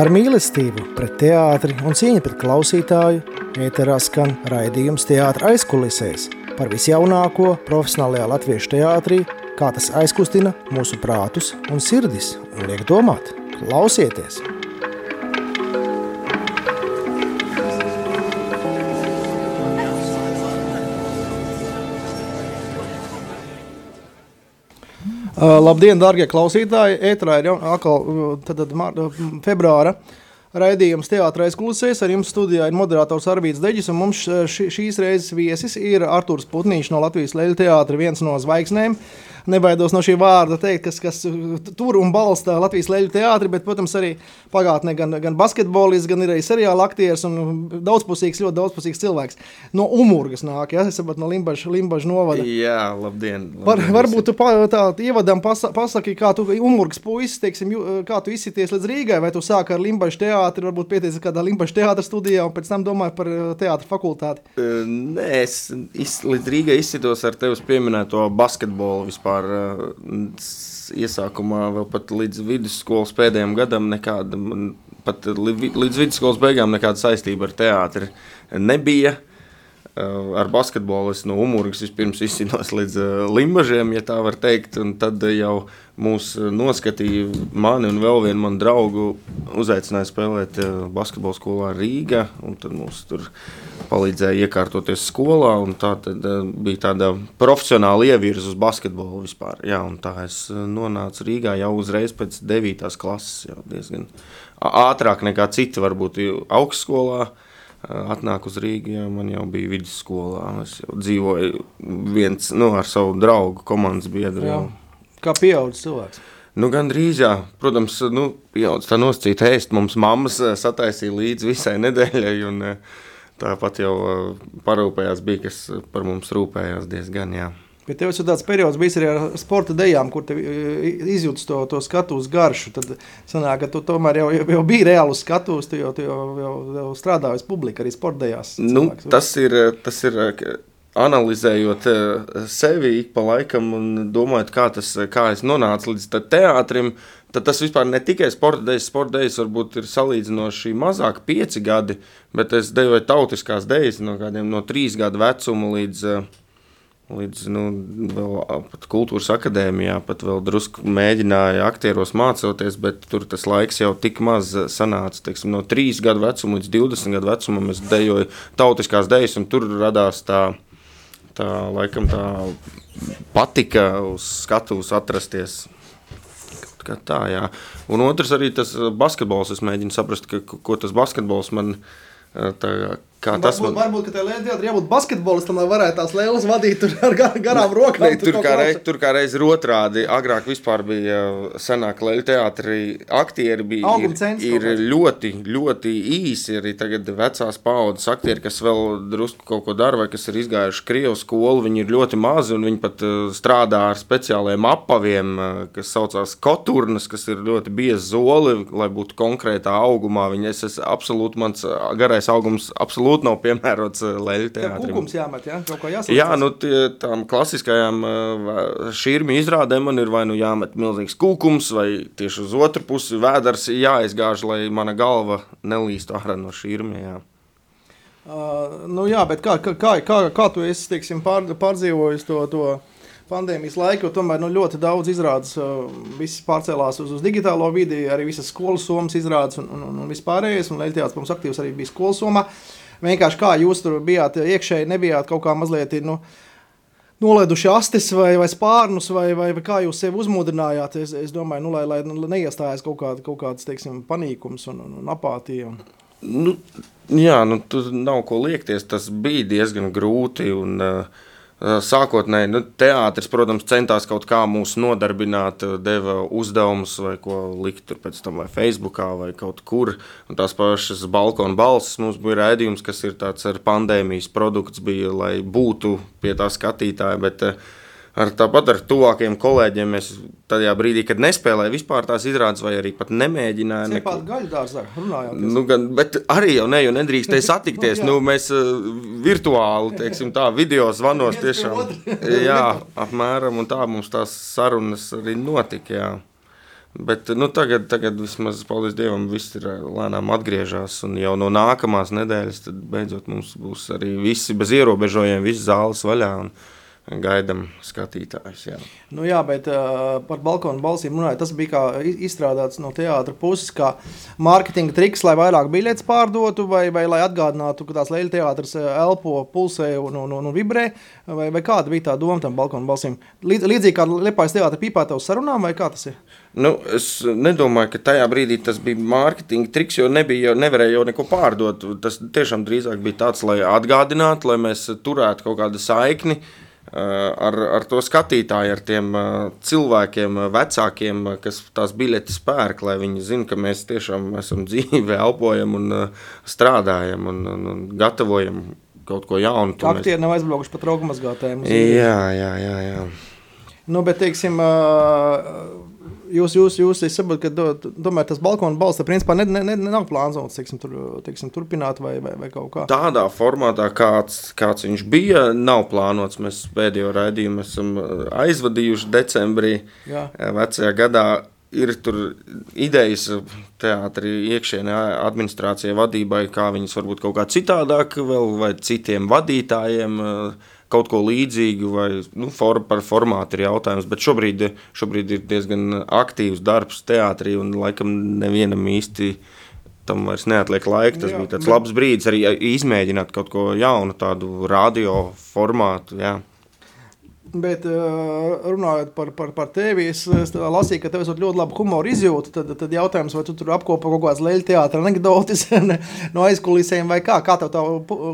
Ar mīlestību pret teātri un cieņu pret klausītāju ēterā skan raidījums teātra aizkulisēs par visjaunāko profesionālajā latviešu teātrī, kā tas aizkustina mūsu prātus un sirdis un liek domāt. Klausieties! Uh, labdien, darbie klausītāji! Ētrā ir jau atkal tad, tad, februāra raidījums Teātris Klusēs. Ar jums studijā ir moderators Arvīts Deģis, un mums š, šīs reizes viesis ir Artūrs Putnīšs no Latvijas Leļu teātra, viens no zvaigznēm. Uh, nebaidos no šī vārda teikt, kas, kas tur un balsta Latvijas leļu teātri, bet, protams, arī pagātnē gan, gan basketbolists, gan arī seriāla aktieris un daudzpusīgs, ļoti daudzpusīgs cilvēks. No Umurgas nāk, ja, es saprotu, no Limbaža, Limbaža novada. Jā, labdien. labdien Var, varbūt tu pa, tā ievadam pasa, pasaki, kā tu Umurgas puisis, teiksim, kā tu izsities līdz Rīgai, vai tu sāki ar Limbaža teātri, varbūt pieteici kādā Limbaža teātra studijā un pēc tam domāji par teātra fakultāti? Nē, es iz, līdz Rīgai izsitos ar tevis pieminēto basketbolu vispār iesākumā, vēl pat līdz vidusskolas pēdējiem gadam, nekāda, pat līdz vidusskolas beigām nekāda saistība ar teātri nebija. Ar basketbolu es no Umurgas vispirms izcīnos līdz limbažiem, ja tā var teikt, un tad jau mūs noskatīja mani un vēl vienu manu draugu uzaicināja spēlēt basketbolu skolā Rīga, un tad mūs tur palīdzēja iekārtoties skolā, tā tad bija tāda profesionāla ievirza uz basketbolu vispār. Jā, tā es nonācu Rīgā jau uzreiz pēc 9. klases, jau diezgan ātrāk nekā citi varbūt augstskolā atnāku uz Rīgā, ja man jau bija vidusskolā. Es jau dzīvoju viens nu, ar savu draugu, komandas biedru. Jā. Kā pieaugušs cilvēks? Nu, Gan drīz, jā. Protams, nu, pieaugušs tā nosacīta ēst. Mums mammas sataisīja līdzi visai nedēļai, un tāpat jau parūpējās bija, kas par mums rūpējās diezgan, jā. Bet tev ir tāds periods, bijis arī ar sporta dejām, kur izjūtas to, to skatuves garšu. Tad sanāk, ka tu tomēr jau, jau biji reāli uz skatuves, tu jau, tu jau, jau, jau strādāji uz publiku arī sporta dejās. Nu, tas ir, tas ir analizējot sevi ik pa laikam un domājot, kā, tas, kā es nonācu līdz teātrim, tad tas vispār ne tikai sporta dēļas, sporta dēļas varbūt ir salīdzinoši mazāk pieci gadi, bet es dejoju tautiskās dēļas no kādiem no trīs gadu vecuma līdz līdz nu, pat kultūras akadēmijā, pat vēl drusku mēģināja aktieros mācoties, bet tur tas laiks jau tik maz sanāca. Teiksim, no 3 gadu vecuma līdz 20 gadu vecumam es dejoju tautiskās dejas, un tur radās tā, tā laikam tā patika uz skatuves atrasties. Kā tā, jā. Un otrs arī tas basketbols, es mēģinu saprast, ka, ko tas basketbols man tā, Kā tas varbūt, man... varbūt, ka tev ir jābūt basketbolistam, lai varētu tās lēlas vadīt ar gar, garām rokām. Ne, tur, kā reiz, tur kā reiz ir otrādi. Agrāk vispār bija senāk leļu teātri, aktieri bija ir, ir ļoti, ļoti īsi. Arī tagad vecās paudzes aktieri, kas vēl drusku kaut ko dara vai kas ir izgājuši Krievu skolu, viņi ir ļoti mazi un viņi pat strādā ar speciāliem apaviem, kas saucās koturnas, kas ir ļoti biezi zoli, lai būtu konkrētā augumā. Viņi es, es absolūti, mans garais augums absolūti absolūti nav piemērots eh, leļu teātrim. Kukums jāmet, ja? Kaut kā jāsaka. Jā, nu tie, tām klasiskajām eh, šīrmi izrādēm man ir vai nu jāmet milzīgs kukums, vai tieši uz otru pusi vēders jāizgāž, lai mana galva nelīst ārā no šīrmi, jā. Uh, nu jā, bet kā, kā, kā, kā, kā tu esi, teiksim, pār, pārdzīvojis to, to pandēmijas laiku, tomēr nu, ļoti daudz izrādes, uh, pārcēlās uz, uz digitālo vidi, arī visas skolas somas izrādes un, un, un, un vispārējais, un Leļtejāts, protams, aktīvs arī bija skolas somā. Uh, vienkārši kā jūs tur bijāt iekšēji, nebijāt kaut kā mazliet. Nu, Nolaiduši astes vai, vai spārnus, vai, vai, vai kā jūs sevi uzmundrinājāt. Es, es domāju, nu, lai, lai, lai neiestājas kaut, kāda, kaut kāds teiksim, panīkums un, un, un apātija. Nu, jā, nu, tur nav ko liekties. Tas bija diezgan grūti. Un, uh, Sākotnēji nu, teātris, protams, centās kaut kā mūs nodarbināt, deva uzdevumus vai ko likt tur pēc tam, vai Facebookā, vai kaut kur. Un tās pašas balkona balsis mums bija raidījums, kas ir tāds ar pandēmijas produkts, bija, lai būtu pie tā skatītāja. Bet, uh, ar tāpat ar tuvākiem kolēģiem. Mēs tajā brīdī, kad nespēlēju vispār tās izrādes, vai arī pat nemēģināju. Neko tādu gaļu dārzā runājām. Nu, gan, bet arī jau ne, jo nedrīkstēja satikties. nu, mēs uh, virtuāli, teiksim tā, video zvanos tiešām. jā, apmēram, tā mums tās sarunas arī notika, jā. Bet nu, tagad, tagad vismaz, paldies Dievam, viss ir lēnām atgriežas. Un jau no nākamās nedēļas beidzot mums būs arī visi bez ierobežojumiem, visas zāles vaļā. Un, gaidām skatītājus. Jā. Nu, jā, bet uh, par balkonu balsīm runājot, tas bija izstrādāts no teātra puses, kā mārketinga triks, lai vairāk biļetes pārdotu, vai, vai lai atgādinātu, ka tās leļu teātris elpo, pulsē un, un, un, un vibrē, vai, vai kāda bija tā doma tam balkonu balsīm? Līdz, līdzīgi kā Liepājas teātra pīpētavas sarunām, vai kā tas ir? Nu, es nedomāju, ka tajā brīdī tas bija mārketinga triks, jo nebija, jau, nevarēja jau neko pārdot. Tas tiešām drīzāk bija tāds, lai atgādinātu, lai mēs turētu kaut kādu saikni. Uh, ar, ar to skatītāju, ar tiem cilvēkiem, vecākiem, kas tās biļetes pērk, lai viņi zinātu, ka mēs tiešām esam dzīvi, elpojam un strādājam un, un, un gatavojam kaut ko jaunu. Aktieri mēs... nav aizbraukuši pat raugamazgātājiem. Jā, jā, jā. jā. Nu, bet, teiksim, uh, jūs, jūs, jūs saprotat, ka do, tomēr tas balkona balsts principā ne, ne, ne, nav plānots teiksim, tur, teiksim, turpināt vai, vai, vai kaut kā. Tādā formātā, kāds, kāds viņš bija, nav plānots. Mēs pēdējo raidījumu esam aizvadījuši decembrī Jā. vecajā gadā. Ir tur idejas teātrī, iekšienē administrācijai, vadībai, kā viņas varbūt kaut kā citādāk, vēl, vai citiem vadītājiem uh, kaut ko līdzīgu, vai nu, for, par formātu ir jautājums. Bet šobrīd, šobrīd ir diezgan aktīvs darbs teātrī, un laikam nevienam īsti tam vairs neatliek laika. Tas jā, bija tāds bet... labs brīdis arī izmēģināt kaut ko jaunu, tādu radio formātu. Jā. Bet runājot par, par, par tevi, es, es lasīju, ka tev ir ļoti laba humora izjūta. Tad, tad jautājums, vai tu tur apkopo kaut kādas leļu teātras anekdotis no aizkulisēm vai kā? Kā tev tā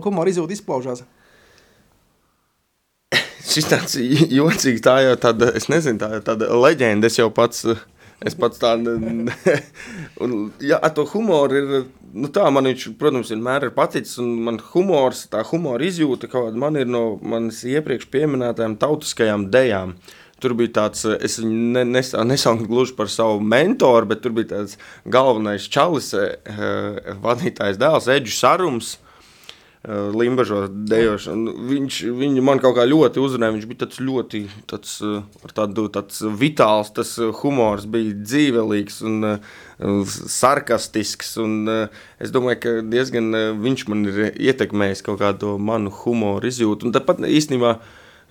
humora izjūta izpaužās? Šis tāds jocīgs, tā jau tāda, es nezinu, tā tāda leģenda, es jau pats, es pats tādu, un, jā, ar to humoru ir, nu tā, man viņš, protams, vienmēr ir paticis, un man humors, tā humora izjūta kaut kāda man ir no manas iepriekš pieminētajām tautiskajām dejām. Tur bija tāds, es viņu ne, nes, nesaucu gluži par savu mentoru, bet tur bija tāds galvenais čalis, eh, vadītājs dēls, Edžu Sarums, Eh, Limbažos dejošanu. Viņš viņu man kaut kā ļoti uzrunāja. Viņš bija tāds ļoti tāds, eh, tādu, tāds vitāls, tas eh, humors bija dzīvelīgs un sarkastisks. Un es domāju, ka diezgan viņš man ir ietekmējis kaut kādu manu humoru izjūtu. Un tāpat īstenībā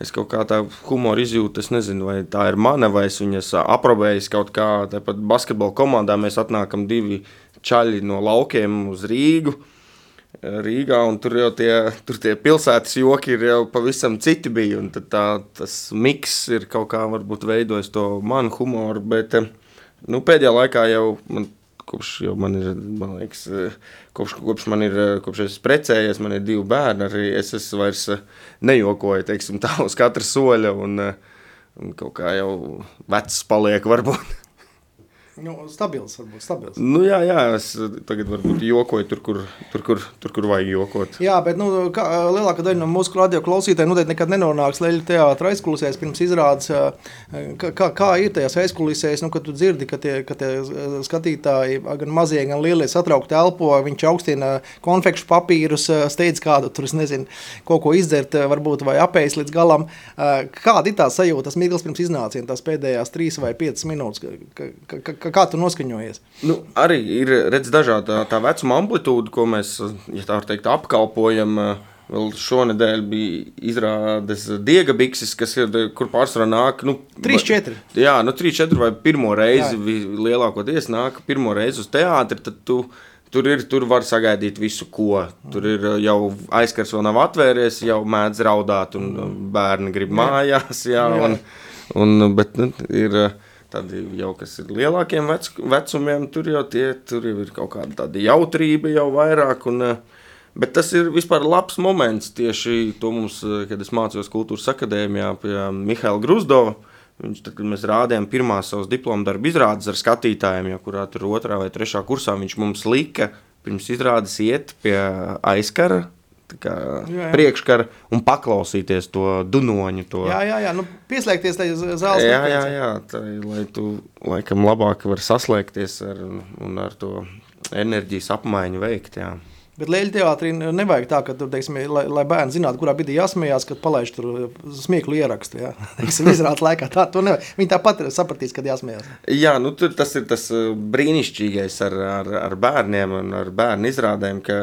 es kaut kā tā humoru izjūtu, es nezinu, vai tā ir mana, vai es viņas aprobēju kaut kā. Tāpat basketbola komandā mēs atnākam divi čaļi no laukiem uz Rīgu. Rīgā, un tur jau tie, tur tie pilsētas joki ir jau pavisam citi bija, tā, tas miks ir kaut kā varbūt veidojis to manu humoru, bet nu, pēdējā laikā jau man, kopš jau man ir, man liekas, kopš, kopš man ir, kopš es precējies, man ir divi bērni, arī es esmu vairs nejokoju, teiksim, tā uz katra soļa, un, un kaut kā jau vecs paliek varbūt. Nu, stabils, varbūt stabils. Nu, jā, jā, es tagad varbūt jokoju tur, kur, tur, kur, tur, kur vajag jokot. Jā, bet nu, kā, lielākā daļa no mūsu radio klausītājiem noteikti nekad nenonāks leļu teātra aizkulisēs pirms izrādes. Kā, kā, ir tajās aizkulisēs, nu, kad tu dzirdi, ka tie, ka tie skatītāji, gan mazie, gan lielie satraukti elpo, viņš augstina konfekšu papīrus, steidz kādu tur, es nezinu, kaut ko izdzert, varbūt vai apēst līdz galam. Kāda ir tā sajūta, tas mirklis pirms iznāciena, tās pēdējās trīs vai piecas minūtes, ka, ka, ka, kā, kā tu noskaņojies? Nu, arī ir redz, dažāda tā vecuma amplitūda, ko mēs ja tā teikt, apkalpojam. Vēl šonadēļ bija izrādes diega bikses, kas ir, kur pārsvarā nāk. Nu, 3-4. Jā, nu 3-4 vai pirmo reizi jā. lielākoties nāk pirmo reizi uz teātri, tad tu tur ir, tur var sagaidīt visu, ko. Tur ir jau aizkars vēl nav atvērties, jau mēdz raudāt, un bērni grib mājās, jā. Un, un, bet nu, ir Tad jau kas ir lielākiem vec, vecumiem, tur jau, tie, tur jau ir kaut kāda tāda jautrība jau vairāk. Un, eh, bet tas ir vispār labs moments tieši to mums, eh, kad es mācījos kultūras akadēmijā pie Mihaila Gruzdova. Viņš, tad, kad mēs rādījām pirmās savas diplomu darbu izrādes ar skatītājiem, jau kurā tur otrā vai trešā kursā, viņš mums lika pirms izrādes iet pie aizkara. Priekškara un paklausīties to dunoņu. To. Jā, jā, jā. Nu, pieslēgties tajā zālē. Jā, jā, jā tā, lai tu laikam labāk var saslēgties ar, un ar to enerģijas apmaiņu veikt. Jā. Bet Lielā teātrī nevajag tā, ka, tur, teiksim, lai, lai bērni zinātu, kurā brīdī jāsmējās, kad palaiž tur smieklu ierakstu. Teiksim, izrādās laikā tā, to nevajag. Viņi tāpat sapratīs, kad jāsmējās. Jā, nu, tur, tas ir tas brīnišķīgais ar, ar, ar bērniem un ar bērnu izrādēm, ka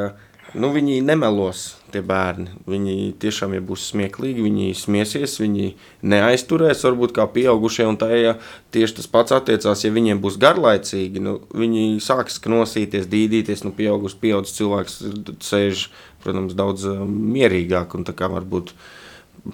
nu, viņi nemelos, tie bērni. Viņi tiešām ja būs smieklīgi, viņi smiesies, viņi neaizturēs, varbūt kā pieaugušie. Un tā, ja tieši tas pats attiecās, ja viņiem būs garlaicīgi, nu, viņi sāks knosīties, dīdīties. Nu, pieaugus, pieaugus cilvēks sēž, protams, daudz mierīgāk un tā kā varbūt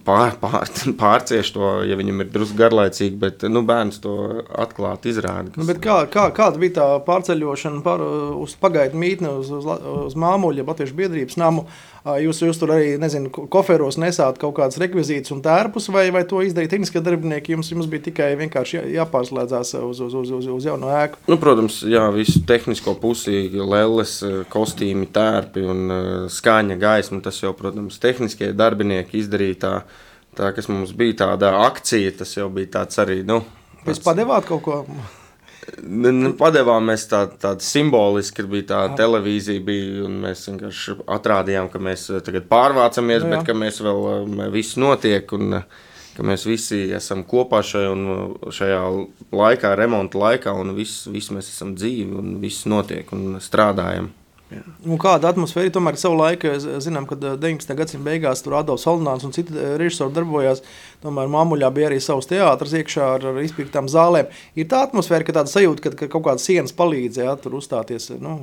pār, pār, pārcieš to, ja viņam ir drusku garlaicīgi, bet nu, bērns to atklāti izrāda. Nu, kā, kā, kāda bija tā pārceļošana par, uz pagaidu mītni, uz, uz, uz māmuļa, Latviešu biedrības namu? Jūs, jūs tur arī, nezinu, koferos nesāt kaut kādas rekvizītas un tērpus, vai, vai to izdarīja tehniskie darbinieki? Jums, jums bija tikai vienkārši jāpārslēdzās uz, uz, uz, uz, uz jauno ēku. Nu, protams, jā, visu tehnisko pusi, lelles, kostīmi, tērpi un skaņa, gaisma. Tas jau, protams, tehniskie darbinieki izdarīja tā, tā kas mums bija tāda akcija. Tas jau bija tāds arī. Nu, Jūs padevāt kaut ko? Padevām mēs tādu tā simboliski, kad bija tā Aha. televīzija, bija, un mēs vienkārši atrādījām, ka mēs eh, tagad pārvācamies, nu, jā. bet ka mēs vēl eh, viss notiek, un eh, ka mēs visi esam kopā šajā, šajā laikā, remonta laikā, un viss, viss mēs esam dzīvi, un viss notiek un strādājam. Un kāda atmosfēra tomēr ir savā laikā? Zinām, ka 19. gadsimta beigās tur Adolfs Holnāns un citi režisori darbojās. Tomēr Māmuļā bija arī savs teātris iekšā ar, ar izpirktām zālēm. Ir tā atmosfēra, ka tāda sajūta, ka, ka kaut kādas sienas palīdz ja, tur uzstāties. Nu,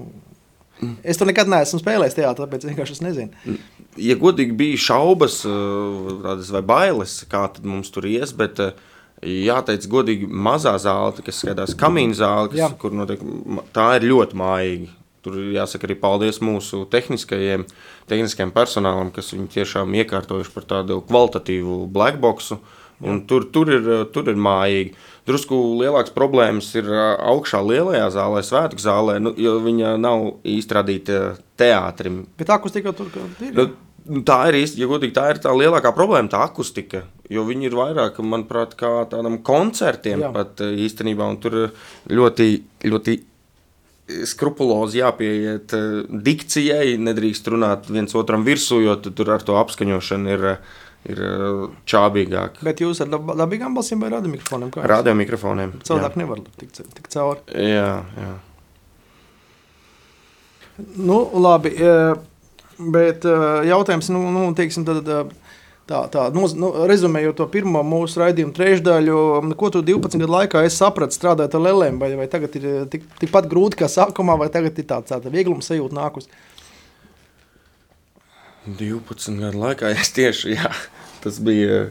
Es to nekad neesmu spēlējis teātrī, tāpēc vienkārši es nezinu. Ja godīgi bija šaubas vai bailes, kā mums tur ies, bet jāteic godīgi mazā zāle, kas skatās kamīna zāle, kas, Jā. kur notiek, tā ir ļoti mājīga. Tur jāsaka arī paldies mūsu tehniskajiem, tehniskajiem personālam, kas viņu tiešām iekārtojuši par tādu kvalitatīvu blackboxu. Tur, tur, ir, tur ir mājīgi. Drusku lielāks problēmas ir augšā lielajā zālē, svētku zālē, nu, jo viņa nav īsti radīta teātrim. Bet akustika tur ir. Nu, nu, tā ir īsti, ja godīgi, tā ir tā lielākā problēma, tā akustika. Jo viņi ir vairāk, manuprāt, kā tādam koncertiem Jā. pat īstenībā. Tur ļoti, ļoti skrupulozi jāpieiet eh, dikcijai, nedrīkst runāt viens otram virsū, jo tur ar to apskaņošanu ir, ir eh, čābīgāk. Bet jūs ar dabīgām balsīm vai radiomikrofoniem? Radiomikrofoniem. Cilvēki nevar tikt, tikt cauri. Jā, jā. Nu, labi, eh, bet jautājums, nu, nu teiksim, tad Tā, tā nu, nu, rezumējot to pirmo mūsu raidījumu trešdaļu, ko tu 12 gadu laikā saprati strādājot ar lēlēm, vai, vai tagad ir tik, tikpat grūti kā sākumā, vai tagad ir tāds tā viegluma sajūta nākus? 12 gadu laikā es tieši, jā, tas bija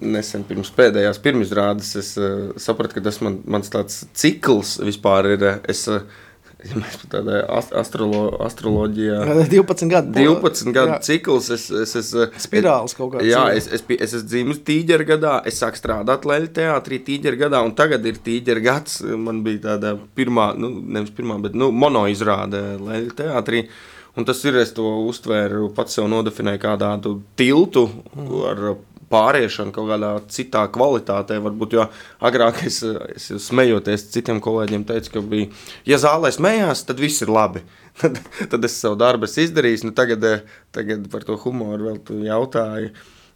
nesen pirms pēdējās pirmizrādes, es uh, sapratu, ka tas man, mans tāds cikls vispār ir, es uh, ja mēs tādā astrolo, astroloģijā 12 gadu, 12 gadu jā. cikls. Es, es, es, Spirāls kaut kāds. Jā, es, es, es esmu dzimis tīģeru gadā, es sāku strādāt Leļu teātrī tīģeru gadā, un tagad ir tīģeru gads. Man bija tāda pirmā, nu, nevis pirmā, bet nu, mono izrāde Leļu teātrī. Un tas ir, es to uztvēru, pats sev nodefinēju kā tādu tiltu mm. ar pāriešana kaut kādā citā kvalitātē. Varbūt, jo agrāk es, es smejoties citiem kolēģiem, teicu, ka bija, ja zālē smējās, tad viss ir labi. Tad, tad es savu darbu izdarīju. Nu, tagad, tagad par to humoru vēl tu jautāji.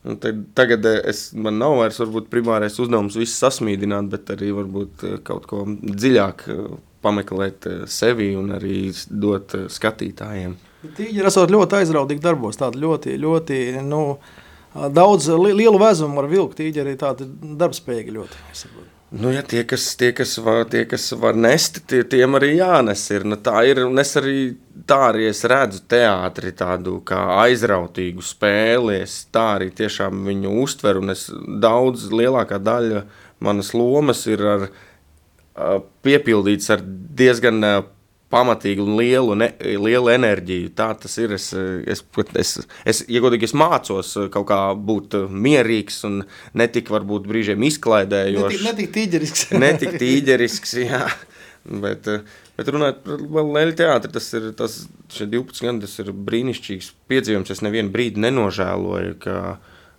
Un tad, tagad es, man nav vairs varbūt, primārais uzdevums visu sasmīdināt, bet arī varbūt kaut ko dziļāk pameklēt sevi un arī dot skatītājiem. Tīģeri esot ļoti aizrautīgi darbos, tādi ļoti, ļoti, nu, daudz lielu vezumu var vilkt. Tīģi arī tādi darbspējīgi ļoti. Nu, ja tie, kas, tie, kas var, tie, kas var nest, tie, tiem arī jānes. Ir. Nu, tā ir. Es arī tā arī es redzu teātri tādu kā aizrautīgu spēli. Es tā arī tiešām viņu uztveru. Es daudz lielākā daļa manas lomas ir ar, piepildīts ar diezgan pamatīgi un lielu, ne, lielu enerģiju. Tā tas ir. Es, es, es, es, ja godīgi, es mācos kaut kā būt mierīgs un ne tik varbūt brīžiem izklaidējošs. Ne tik tīģerisks. ne tik tīģerisks, jā. Bet, bet runājot par Leļu teātri, tas ir tas, 12 gadi, tas ir brīnišķīgs piedzīvojums. Es nevienu brīdi nenožēloju, ka,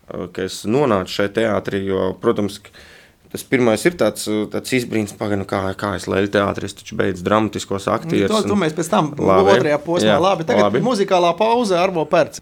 ka es nonācu šajā teātrī, jo, protams, Tas pirmais ir tāds, tāds izbrīns, pagaidām, kā, kā es leju teātris, taču beidzu dramatiskos aktierus. To, to un- mēs pēc tam Labi. otrajā posmā. Jā, Labi, tagad labi. muzikālā pauze Arvo Pērts.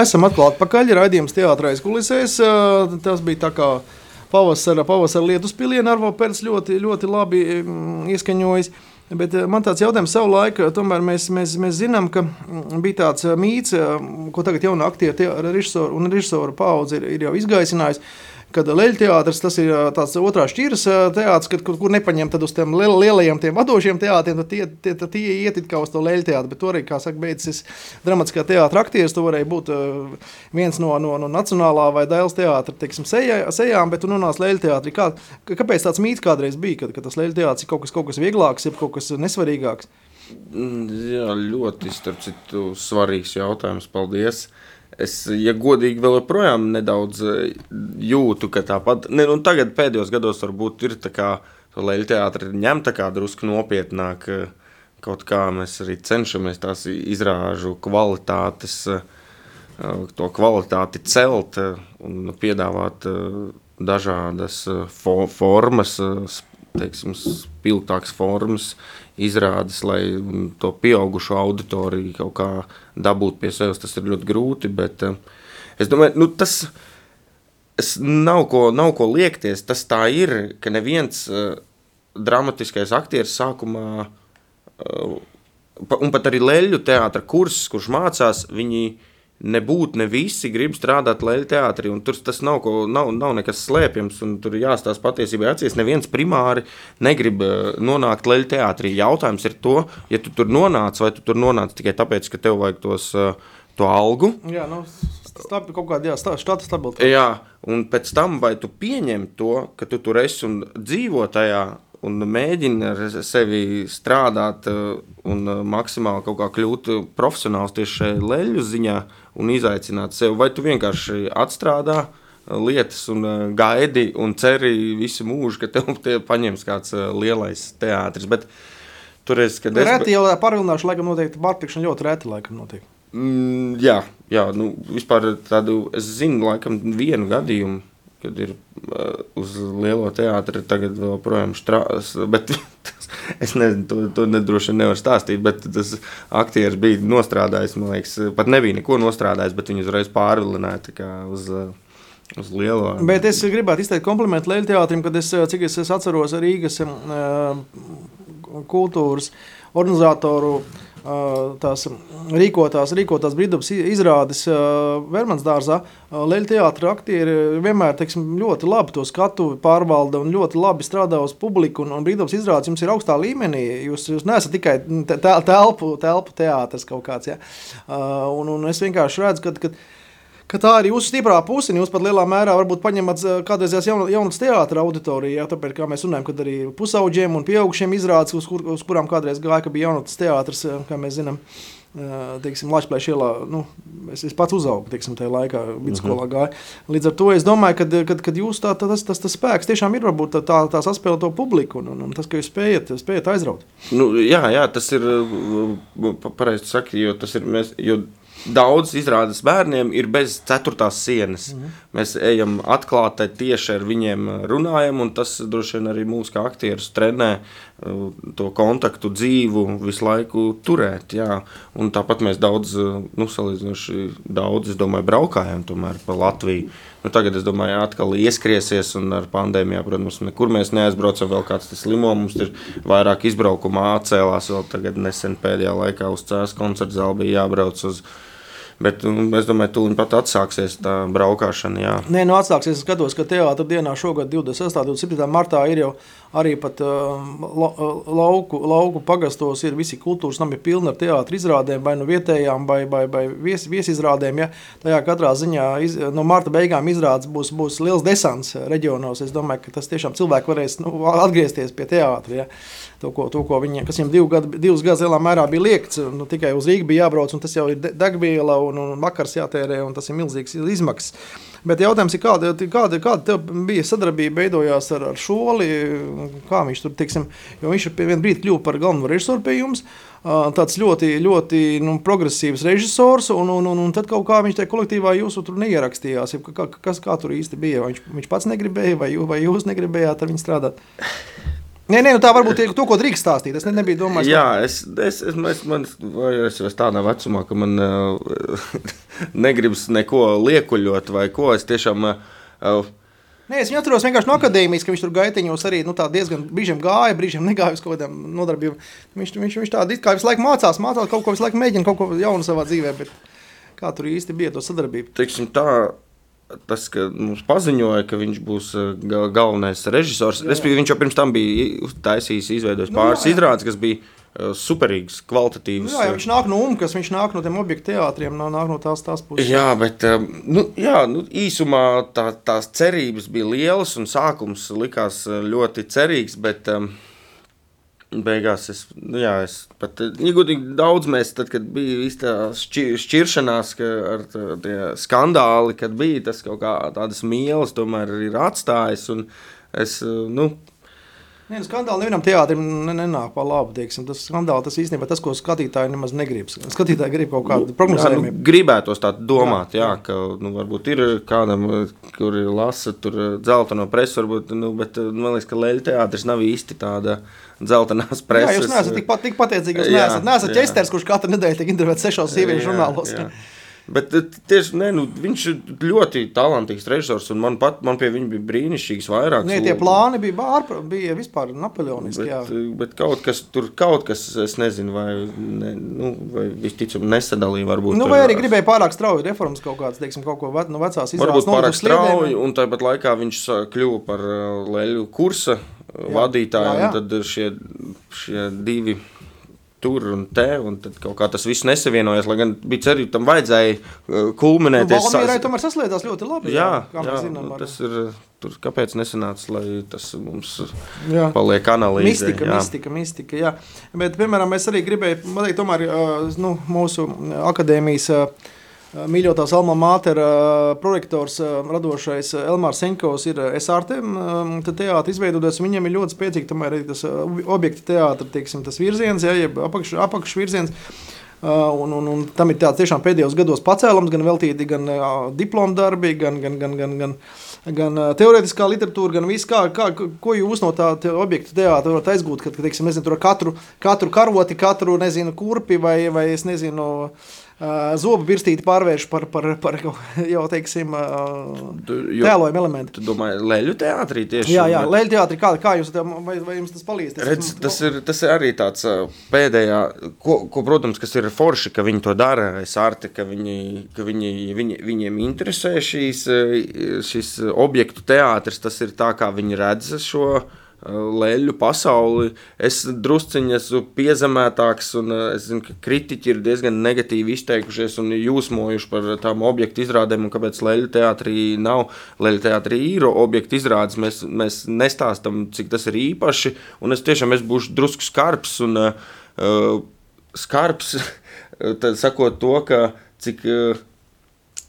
Esam atkal atpakaļ. Radījums teātrais kulisēs. Uh, tas bija tā kā pavasara, pavasara lietus pilienā. Arvo Pērts ļoti, ļoti labi mm, ieskaņojis. Bet eh, man tāds jautājums savu laiku, tomēr mēs, mēs, mēs zinām, ka mm, bija tāds mīts, ko tagad jaunā aktieru režisoru un režisoru paudze ir, ir jau izgaisinājusi. Kad leļu teātris tas ir tāds otrā šķiras teātris, kad, kur, kur nepaņem tad uz tiem liel, lielajiem tiem vadošiem teātriem, tad tie, tie, tad tie iet it kā uz to leļu teātri. Bet toreiz, kā saka, beidzis dramatiskā teātra aktieris, tu varēja būt viens no, no, no nacionālā vai dēls teātra teiksim, sejā, sejām, bet tu nonāc leļu teātrī. Kā, kāpēc tāds mīts kādreiz bija, kad, kad tas leļu teātris ir kaut kas, kaut kas vieglāks, ir kaut kas nesvarīgāks? Mm, Jā, ļoti starp citu, svarīgs jautājums. Paldies. Es, ja godīgi, vēl joprojām nedaudz eh, jūtu, ka tāpat, ne, nu, tagad pēdējos gados varbūt ir tā kā Leļa teātris ņemta kā drusku nopietnāk, eh, kaut kā mēs arī cenšamies tās izrāžu kvalitātes, eh, to kvalitāti celt un piedāvāt dažādas fo formas, teiksim, spilgtākas formas, izrādes, lai to pieaugušo auditoriju kaut kā dabūtu pie sevis. Tas ir ļoti grūti, bet eh, es domāju, nu, tas nav ko, nav ko liekties. Tas tā ir, ka neviens uh, dramatiskais aktieris sākumā, pa, un pat arī leļu teātra kurs, kurš mācās, viņi nebūtu ne visi grib strādāt leļu teātrī, un tur tas nav, ko, nav, nav nekas slēpjams, un tur jāstāsta patiesībā acīs. Neviens primāri negrib uh, nonākt leļu teātrī. Jautājums ir to, ja tu tur nonāc, vai tu tur nonāc tikai tāpēc, ka tev vajag tos, uh, to algu, Jā, nu, stab, kaut kāda jā, štata stabilitāte. Jā, un pēc tam, vai tu pieņem to, ka tu tur esi un dzīvo tajā, un mēģini ar sevi strādāt un maksimāli kaut kā kļūt profesionāls tieši šajā leļu ziņā un izaicināt sevi, vai tu vienkārši atstrādā lietas un gaidi un ceri visu mūžu, ka tev tie paņems kāds lielais teātris. Bet toreiz, kad es... Reti jau parvilināšu, laikam noteikti pārtikšana ļoti reti laikam notiek. Mm, jā, jā, nu vispār tādu, es zinu laikam vienu gadījumu, kad ir uz lielo teātri, tagad vēl projām strādās. Es nezinu, to, to nedroši nevaru stāstīt. Bet tas aktieris bija nostrādājis, man liekas, pat nebija neko nostrādājis, bet viņu uzreiz pārvilināja uz. Uz lielo. Bet es gribētu izteikt komplimentu Lielajam teātrim, kad es, cik es, es atceros Rīgas kultūras organizatoru uh, tās rīkotās, rīkotās brīvdabas izrādes Vermans dārzā, Leļa teātra aktieri vienmēr teiksim, ļoti labi to skatu pārvalda un ļoti labi strādā uz publiku. Un, un brīvdabas izrādes jums ir augstā līmenī. Jūs, jūs neesat tikai telpu, telpu teātris kaut kāds. Ja? Un, un es vienkārši redzu, ka. ka ka tā ir jūsu stiprā puse. Jūs pat lielā mērā varbūt paņemat kādreizējās jaunas teātras auditoriju. Jā, tāpēc, kā mēs runājam, kad arī pusauģiem un pieaugušiem izrādes, uz, kur, uz kurām kādreiz gāja, ka bija jaunas teātris, kā mēs zinām. Teiksim, Latvijas ielā, nu, es, es pats uzaugu teiksim, tajā laikā, vidusskolā mhm. gāju. Līdz ar to es domāju, ka kad, kad jūs tā, tā, tas, tas, tas spēks tiešām ir varbūt tā, tā, tā saspēle to publiku un, un, un tas, ka jūs spējat, spējat aizraut. Nu, jā, jā, tas ir pareizi sakot, jo tas ir. Mēs, jo daudz izrādes bērniem ir bez ceturtās sienas. Mm -hmm. Mēs ejam atklāti tieši ar viņiem runājam, un tas droši vien arī mūsu kā aktierus trenē uh, to kontaktu dzīvu visu laiku turēt. Jā. Un tāpat mēs daudz, uh, nu, salīdzinoši daudz, es domāju, braukājam tomēr pa Latviju. Nu, tagad, es domāju, atkal ieskriesies, un ar pandēmiju, protams, nekur mēs neaizbraucam. Vēl kāds tas slimo, mums ir vairāk izbraukumā atcēlās. Vēl tagad nesen pēdējā laikā uz CS koncerta zāli bija jābrauc uz Bet nu, es domāju, ka tūlīt pat atsāksies tā braukšana. Nē, nu atsāksies. Es skatos, ka teātris dienā šogad, 26. un 27. martā, ir jau arī pat uh, lauku, lauku pagastos ir visi kultūras nami pilni ar teātris izrādēm, vai nu vietējām, vai, vai, vai vies, viesizrādēm. Ja? Tajā katrā ziņā iz, no marta beigām izrādes būs, būs liels desants reģionos. Es domāju, ka tas tiešām cilvēki varēs nu, atgriezties pie teātra. Ja? To, ko, to, ko viņi, kas viņam divu gadu, divus gadus lielā mērā bija liekts, nu, tikai uz Rīgas bija jābrauc, un tas jau ir degviela un, un vakars jātērē, un tas ir milzīgs izmaksas. Bet jautājums ir, kāda, kāda, kāda bija sadarbība veidojās ar, ar Šoli? Kā viņš tur, teiksim, jo viņš vienā brīdī kļuva par galveno režisoru pie jums. Tāds ļoti, ļoti nu, progresīvs režisors, un, un, un, un tad kaut kā viņš tajā kolektīvā jūsu tur neierakstījās. Kā, kas kā tur īsti bija? Viņš, viņš pats negribēja, vai, jū, vai jūs negribējāt ar viņu strādāt? Nē, nē, nu tā varbūt ir to, ko drīkst stāstīt. Es ne, nebiju domājis. Jā, es, es, es, es, man, es esmu tādā vecumā, ka man uh, negribas neko liekuļot vai ko. Es tiešām. Uh, Nē, es viņu atceros vienkārši no akadēmijas, ka viņš tur gaitiņos arī nu, diezgan brīžiem gāja, brīžiem negāja uz kaut kādām nodarbībām. Viņš, viņš, viņš tādu kā visu laiku mācās, mācās kaut ko, visu laiku mēģina kaut ko jaunu savā dzīvē. Bet kā tur īsti bija to sadarbību? Teiksim, tā, tas, ka mums paziņoja, ka viņš būs uh, galvenais režisors. Respektīvi, viņš jau pirms tam bija taisījis, izveidojis nu, pāris jā, jā. izrādes, kas bija uh, superīgs, kvalitatīvs. Nu, jā, uh, viņš nāk no UMKAS, viņš nāk no tiem objektu teātriem, nāk no tās, tās puses. Jā, bet nu, jā, nu, īsumā tā, tās cerības bija lielas un sākums likās ļoti cerīgs. Bet, um, Beigās es, nu jā, es pat iegūtīgi daudz mēs, tad, kad bija tā šķir, šķiršanās ar tie skandāli, kad bija tas kaut kā tādas mīlas, tomēr ir atstājis. Un es, nu, Nē, nu, skandāli nevienam teātrim nenāk pa labu. Teiksim. Tas skandāli tas īstenībā tas, ko skatītāji nemaz negrib. Skatītāji grib kaut kādu nu, prognozējumu. Nu, gribētos tā domāt, jā, jā, ka nu, varbūt ir kādam, kur lasa tur dzelteno presu, varbūt, nu, bet man liekas, ka Leļa teātris nav īsti tāda dzeltenās preses. Jā, jūs neesat tik, pat, tik pateicīgi, jūs neesat, neesat ķesters, kurš katru nedēļu tiek intervētas sešos sieviešu žurnālos. Jā. Bet eh, tieši, ne, nu, viņš ir ļoti talantīgs režisors, un man, pat, man pie viņa bija brīnišķīgs vairākas. Nē, tie plāni bija, bārpra, bija vispār napoleoniski. Bet. Eh, bet kaut kas tur, kaut kas, es nezinu, vai, ne, nu, vai visticam nesadalīja varbūt. Nu, vai arī gribēja pārāk strauji reformas kaut kāds, teiksim, kaut ko ve, no vecās izrādes. Varbūt pārāk strauji, un tāpat laikā viņš kļuva par leļu kursa jā. vadītāju, jā, jā. un tad šie, šie divi tur un te, un tad kaut kā tas viss nesavienojas, lai gan bija cerība, tam vajadzēja uh, kulminēt. Nu, Valmīrai tomēr saslēdzās ļoti labi. Jā, jā, mēs zinām. nu, tas ir, tur kāpēc nesanāca, lai tas mums Jā. paliek analīze. Mistika, jā. mistika, mistika. Jā. Bet, piemēram, mēs arī gribējām pateikt, tomēr uh, nu, mūsu akadēmijas uh, mīļotās Alma Mātera uh, projektors, uh, radošais uh, Elmārs Senkovs ir SRT um, te teātris izveidoties. Viņam ir ļoti spēcīgi tomēr tas objekta teātris, tas virziens, jā, jeb apakš, apakšvirziens. Uh, un, un, un tam ir tāds tiešām pēdējos gados pacēlums, gan veltīti gan diplomu darbi, gan, gan, gan, gan, gan, gan teorētiskā literatūra, gan viss, kā, kā, ko jūs no tā objekta teātra varat aizgūt, kad, teiksim, nezinu, tur katru, katru karoti, katru, nezinu, kurpi vai, vai es nezinu, uh, zobu virstīti pārvērš par, par, par jau, teiksim, uh, tēlojumu elementu. tu domā, Leļu teātrī tieši? Jā, jā, Leļu teātri, kā, kā jūs, vai, vai jums tas palīdz? Redz, tas, ir, tas ir arī tāds pēdējā, ko, ko, protams, kas ir forši, ka viņi to dara. Es arti, ka, viņi, ka viņi, viņi, viņiem interesē šīs, šis objektu teātris. Tas ir tā, kā viņi redz šo ā, leļu pasauli. Es drusciņi esmu piezemētāks, un ā, es zinu, ka kritiķi ir diezgan negatīvi izteikušies un jūsmojuši par tām objektu izrādēm, un kāpēc leļu teātrī nav. Leļu teātrī ir objektu izrādes, mēs, mēs nestāstam, cik tas ir īpaši, un es tiešām es būšu drusku skarbs un uh, skarbs, tad sakot to, ka cik, uh,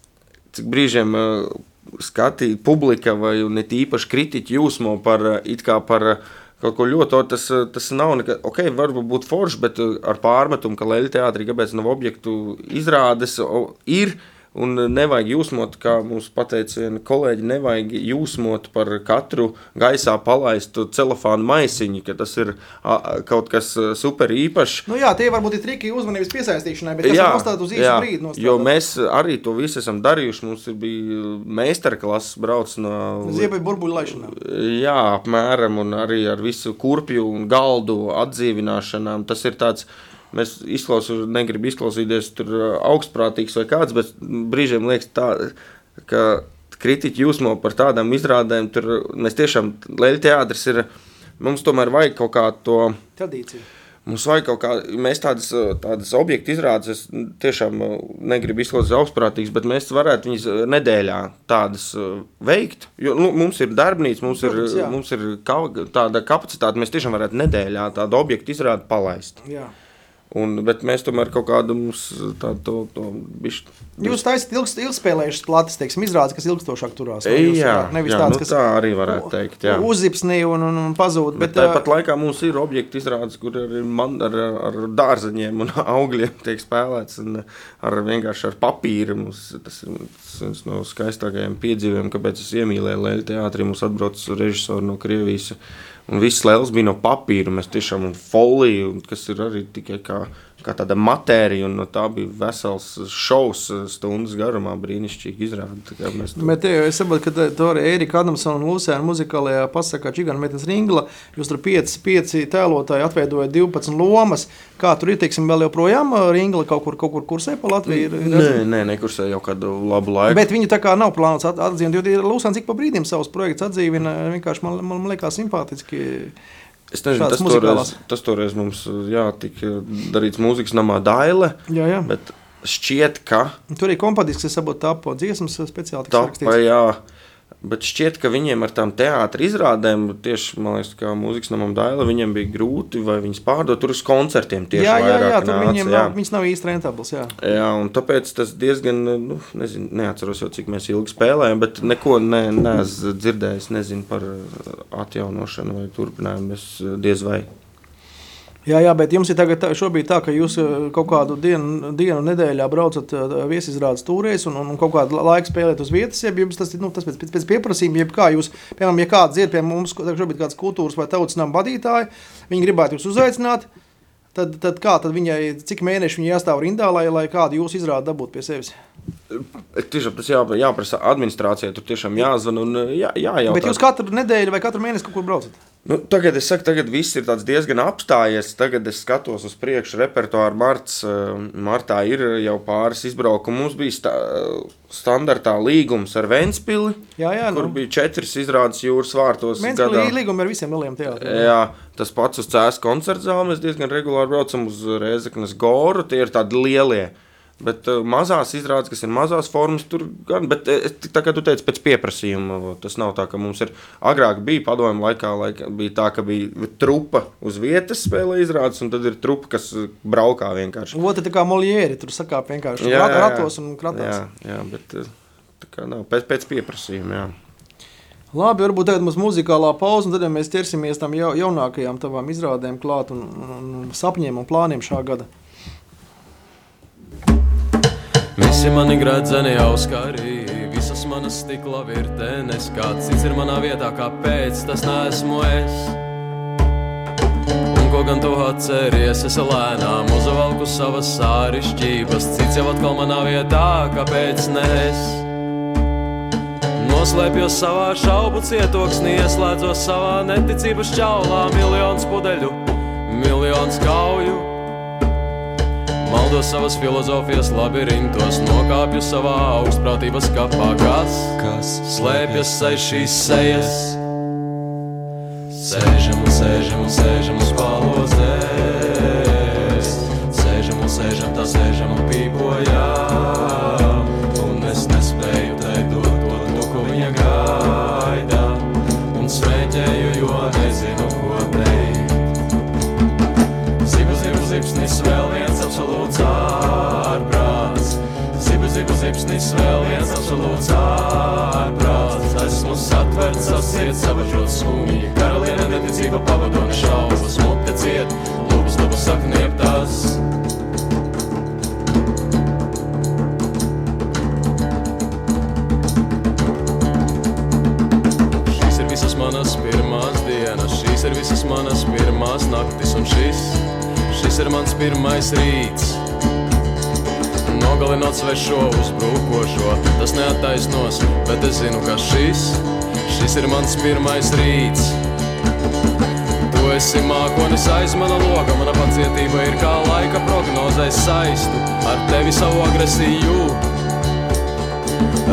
cik brīžiem uh, skatīt publika vai ne tīpaši kritiķi jūsmo par uh, it kā par uh, kaut ko ļoti, tas, uh, tas nav nekā, ok, varbūt būt forši, bet uh, ar pārmetumu, ka Leļa teātrī, kāpēc nav objektu izrādes, ir, Un nevajag jūsmot, kā mums teica viena kolēģi, nevajag jūsmot par katru gaisā palaistu celofānu maisiņu, ka tas ir a, kaut kas ā, super īpašs. Nu jā, tie varbūt ir triki uzmanības piesaistīšanai, bet tas ir nostādīt uz īsu brīdi. nostādāt. jo mēs arī to visu esam darījuši. Mums ir bija meistarklases brauc no Ziemeļa burbuļu laišanā. Jā, apmēram, un arī ar visu kurpju un galdu atdzīvināšanām. Tas ir tāds, mēs izklausāmies, negribu izklausīties tur ā, augstprātīgs vai kāds, bet brīžiem liekas tā, ka kritiķi jūsmo par tādām izrādēm. Tur mēs tiešām, Leļa teātris ir, mums tomēr vajag kaut kā to. Tradīcija. Mums vajag kaut kā, mēs tādas, tādas objektu izrādes, es tiešām uh, negribu izklausīties augstprātīgs, bet mēs varētu viņas uh, nedēļā tādas uh, veikt. Jo nu, mums ir darbnīca, mums ir, Protams, jā. mums ir ka, tāda kapacitāte, mēs tiešām varētu nedēļā tādu objektu izrādi palaist. Jā. Un, bet mēs tomēr kaut kādu tādu to, to bišķi. Jūs taisat ilgs, ilgspēlējušas plates, teiksim, izrādes, kas ilgstošāk turās. jūs, Jā, nevis jā tāds, nu, kas tā arī varētu teikt. Jā. uzzipsnī un, un, un pazūd. Bet, Bet, tāpat laikā mums ir objekti izrādes, kur ir man, ar, ar dārzeņiem un augļiem tiek spēlēts. un Ar vienkārši ar papīru. Mums, tas ir viens no skaistākajiem piedzīvojumiem, kāpēc es iemīlēju Latvijas teātrī. Mums atbrauc režisori no Krievijas. Un viss lēls bija no papīra. Mēs tiešām un foliju, un kas ir arī tikai kā, kā tāda matērija. Un no tā bija vesels šovs stundas garumā. Brīnišķīgi to- Bet te, es saprotu, ka tur arī Erika Adamsona un Lūsēna muzikālajā pasakā Čigana metas ringla. Jūs tur pieci, pieci tēlotāji atveidojat 12 lomas. Kā tur ir, teiksim, vēl joprojām ā, ringla kaut kur, kaut kur kursē pa Latviju? Ir, Nē, nē, nekursē jau kādu labu laiku. Bet viņi tā kā nav plānots at- atzīmēt, jo Lūsēns ik pa brīdim savus projektus atdzīvina. Vienkārši man, man, man liekas simpātiski. Es nezinu, tas toreiz, tas toreiz mums jā, tika darīts mūzikas namā Daile, Jā, jā. bet šķiet, ka Tur ir kompadisks, kas sabūt tapo dziesmas speciāli tā jā, bet šķiet, ka viņiem ar tām teātra izrādēm, tieši, liekas, kā mūzikas namam Daile, viņiem bija grūti vai viņas pārdot tur uz koncertiem tieši Jā, jā, jā, tur nāca, viņiem jā. nav, viņas nav īsti rentabls. Jā. Jā, un tāpēc tas diezgan, nu, nezinu, neatceros jau, cik mēs ilgi spēlējām, bet neko ne, neesmu dzirdējis, nezinu par uh, atjaunošanu vai turpinājumu, es uh, diez vai. Jā, jā, bet jums ir tagad tā, tā, ka jūs eh, kaut kādu dienu, dienu nedēļā braucat eh, viesizrādes tūrēs un, un, kaut kādu laiku spēlēt uz vietas, ja jums tas ir nu, tas pēc, pēc, pēc pieprasījuma, jeb kā jūs, piemēram, ja kāds ir pie mums, šobrīd kāds kultūras vai tautas nama vadītāji, viņi gribētu jūs uzaicināt, tad, tad kā, tad viņai, cik mēneši viņi jāstāv rindā, lai, lai kādu jūs izrādi dabūtu pie sevis? Tiešām tas jā, jāprasa administrācijai, tur tiešām jāzvan un jā, jājautā. Bet jūs katru nedēļu vai katru mēnesi kaut kur braucat? Nu, tagad es saku, tagad viss ir diezgan apstājies. Tagad es skatos uz priekšu, repertuāru marts. Eh, martā ir jau pāris izbraukumi. Mums bija stā, standartā līgums ar Vēnspili, jā, jā, kur nu. bija četras izrādes jūras vārtos. Vēnspilī ir līgumi ar visiem lieliem teātriem. Jā, tas pats uz Cēlā koncerta zāli. Mēs diezgan regulāri braucam uz Rēzeknes Goru. Tie ir tādi lielie. Bet uh, mazās izrādes, kas ir mazās formas, tur gan. Bet, uh, tā kā tu teici, pēc pieprasījuma tas nav tā, ka mums ir. Agrāk bija padomju laikā, laika, bija tā, ka bija trupa uz vietas spēlē izrādes, un tad ir trupa, kas braukā vienkārši. Otra tā kā molieri, tur sakāp vienkārši jā, jā, ratos un kratās. Jā, jā bet tā kā nav pēc, pēc pieprasījuma. Jā. Labi, varbūt tagad mums muzikālā pauze, un tad ja mēs ķersimies tam jaunākajām tavām izrādēm klāt un, un, un sapņiem un plāniem šā gada. Visi mani gradzeni auskari, visas manas stikla virtenes, kāds cits ir manā vietā, kāpēc tas neesmu es. Un ko gan tu atceries, es lēnām uzvalku savas sārišķības, cits jau atkal manā vietā, kāpēc ne es. Noslēpjos savā šaubu cietoksnī, ieslēdzos savā neticības čaulā, miljons pudeļu, miljons kauju. Maldos savas filozofijas labirintos, nokāpju savā augstprātības kapā, kas, kas slēpjas aiz šīs sejas. Sēžam sēžam sēžam uz palozēs, Zipsnis, vēl viens absolūts ārprāts. Esmu satverts, sasiet, savažot skumji. Karaliene neticība pavadona šaubas, mute ciet, lūpas, lūpas saknieptās. Šīs ir visas manas pirmās dienas, šīs ir visas manas pirmās naktis un šis šis ir mans pirmais rīts. Nogalinot svešo, uzbrukošo, tas neattaisnos, bet es zinu, ka šis, šis ir mans pirmais rīts. Tu esi mākonis aiz mana loga, mana pacietība ir kā laika prognozēs saistu ar tevi savu agresiju.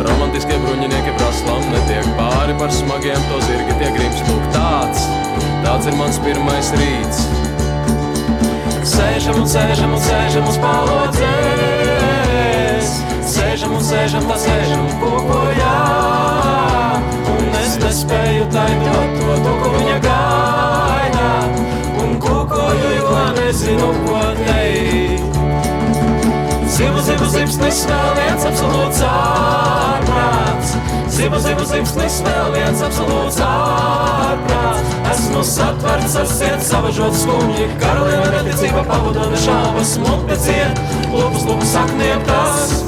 Romantiskie bruņinieki praslam netiek pāri par smagiem, to zirgi tie grimst lūk tāds, tāds ir mans pirmais rīts. Sēžam un sēžam un sēžam uz palodzēs Sēžam un sēžam, tā sēžam. Kukojām Un es nespēju taidot to, to, ko viņa gaida. Un kukoju, jo nezinu, ko teikt. Zibu, zibu, zipsnis, vēl viens absolūts ārprāts. Zibu, zibu, zipsnis, vēl viens absolūts ārprāts. Esmu satverts ar siet savažot skumji. Karaliene neticība pavadona šāvas Mute ciet, lūpas, lūpas sakniem tas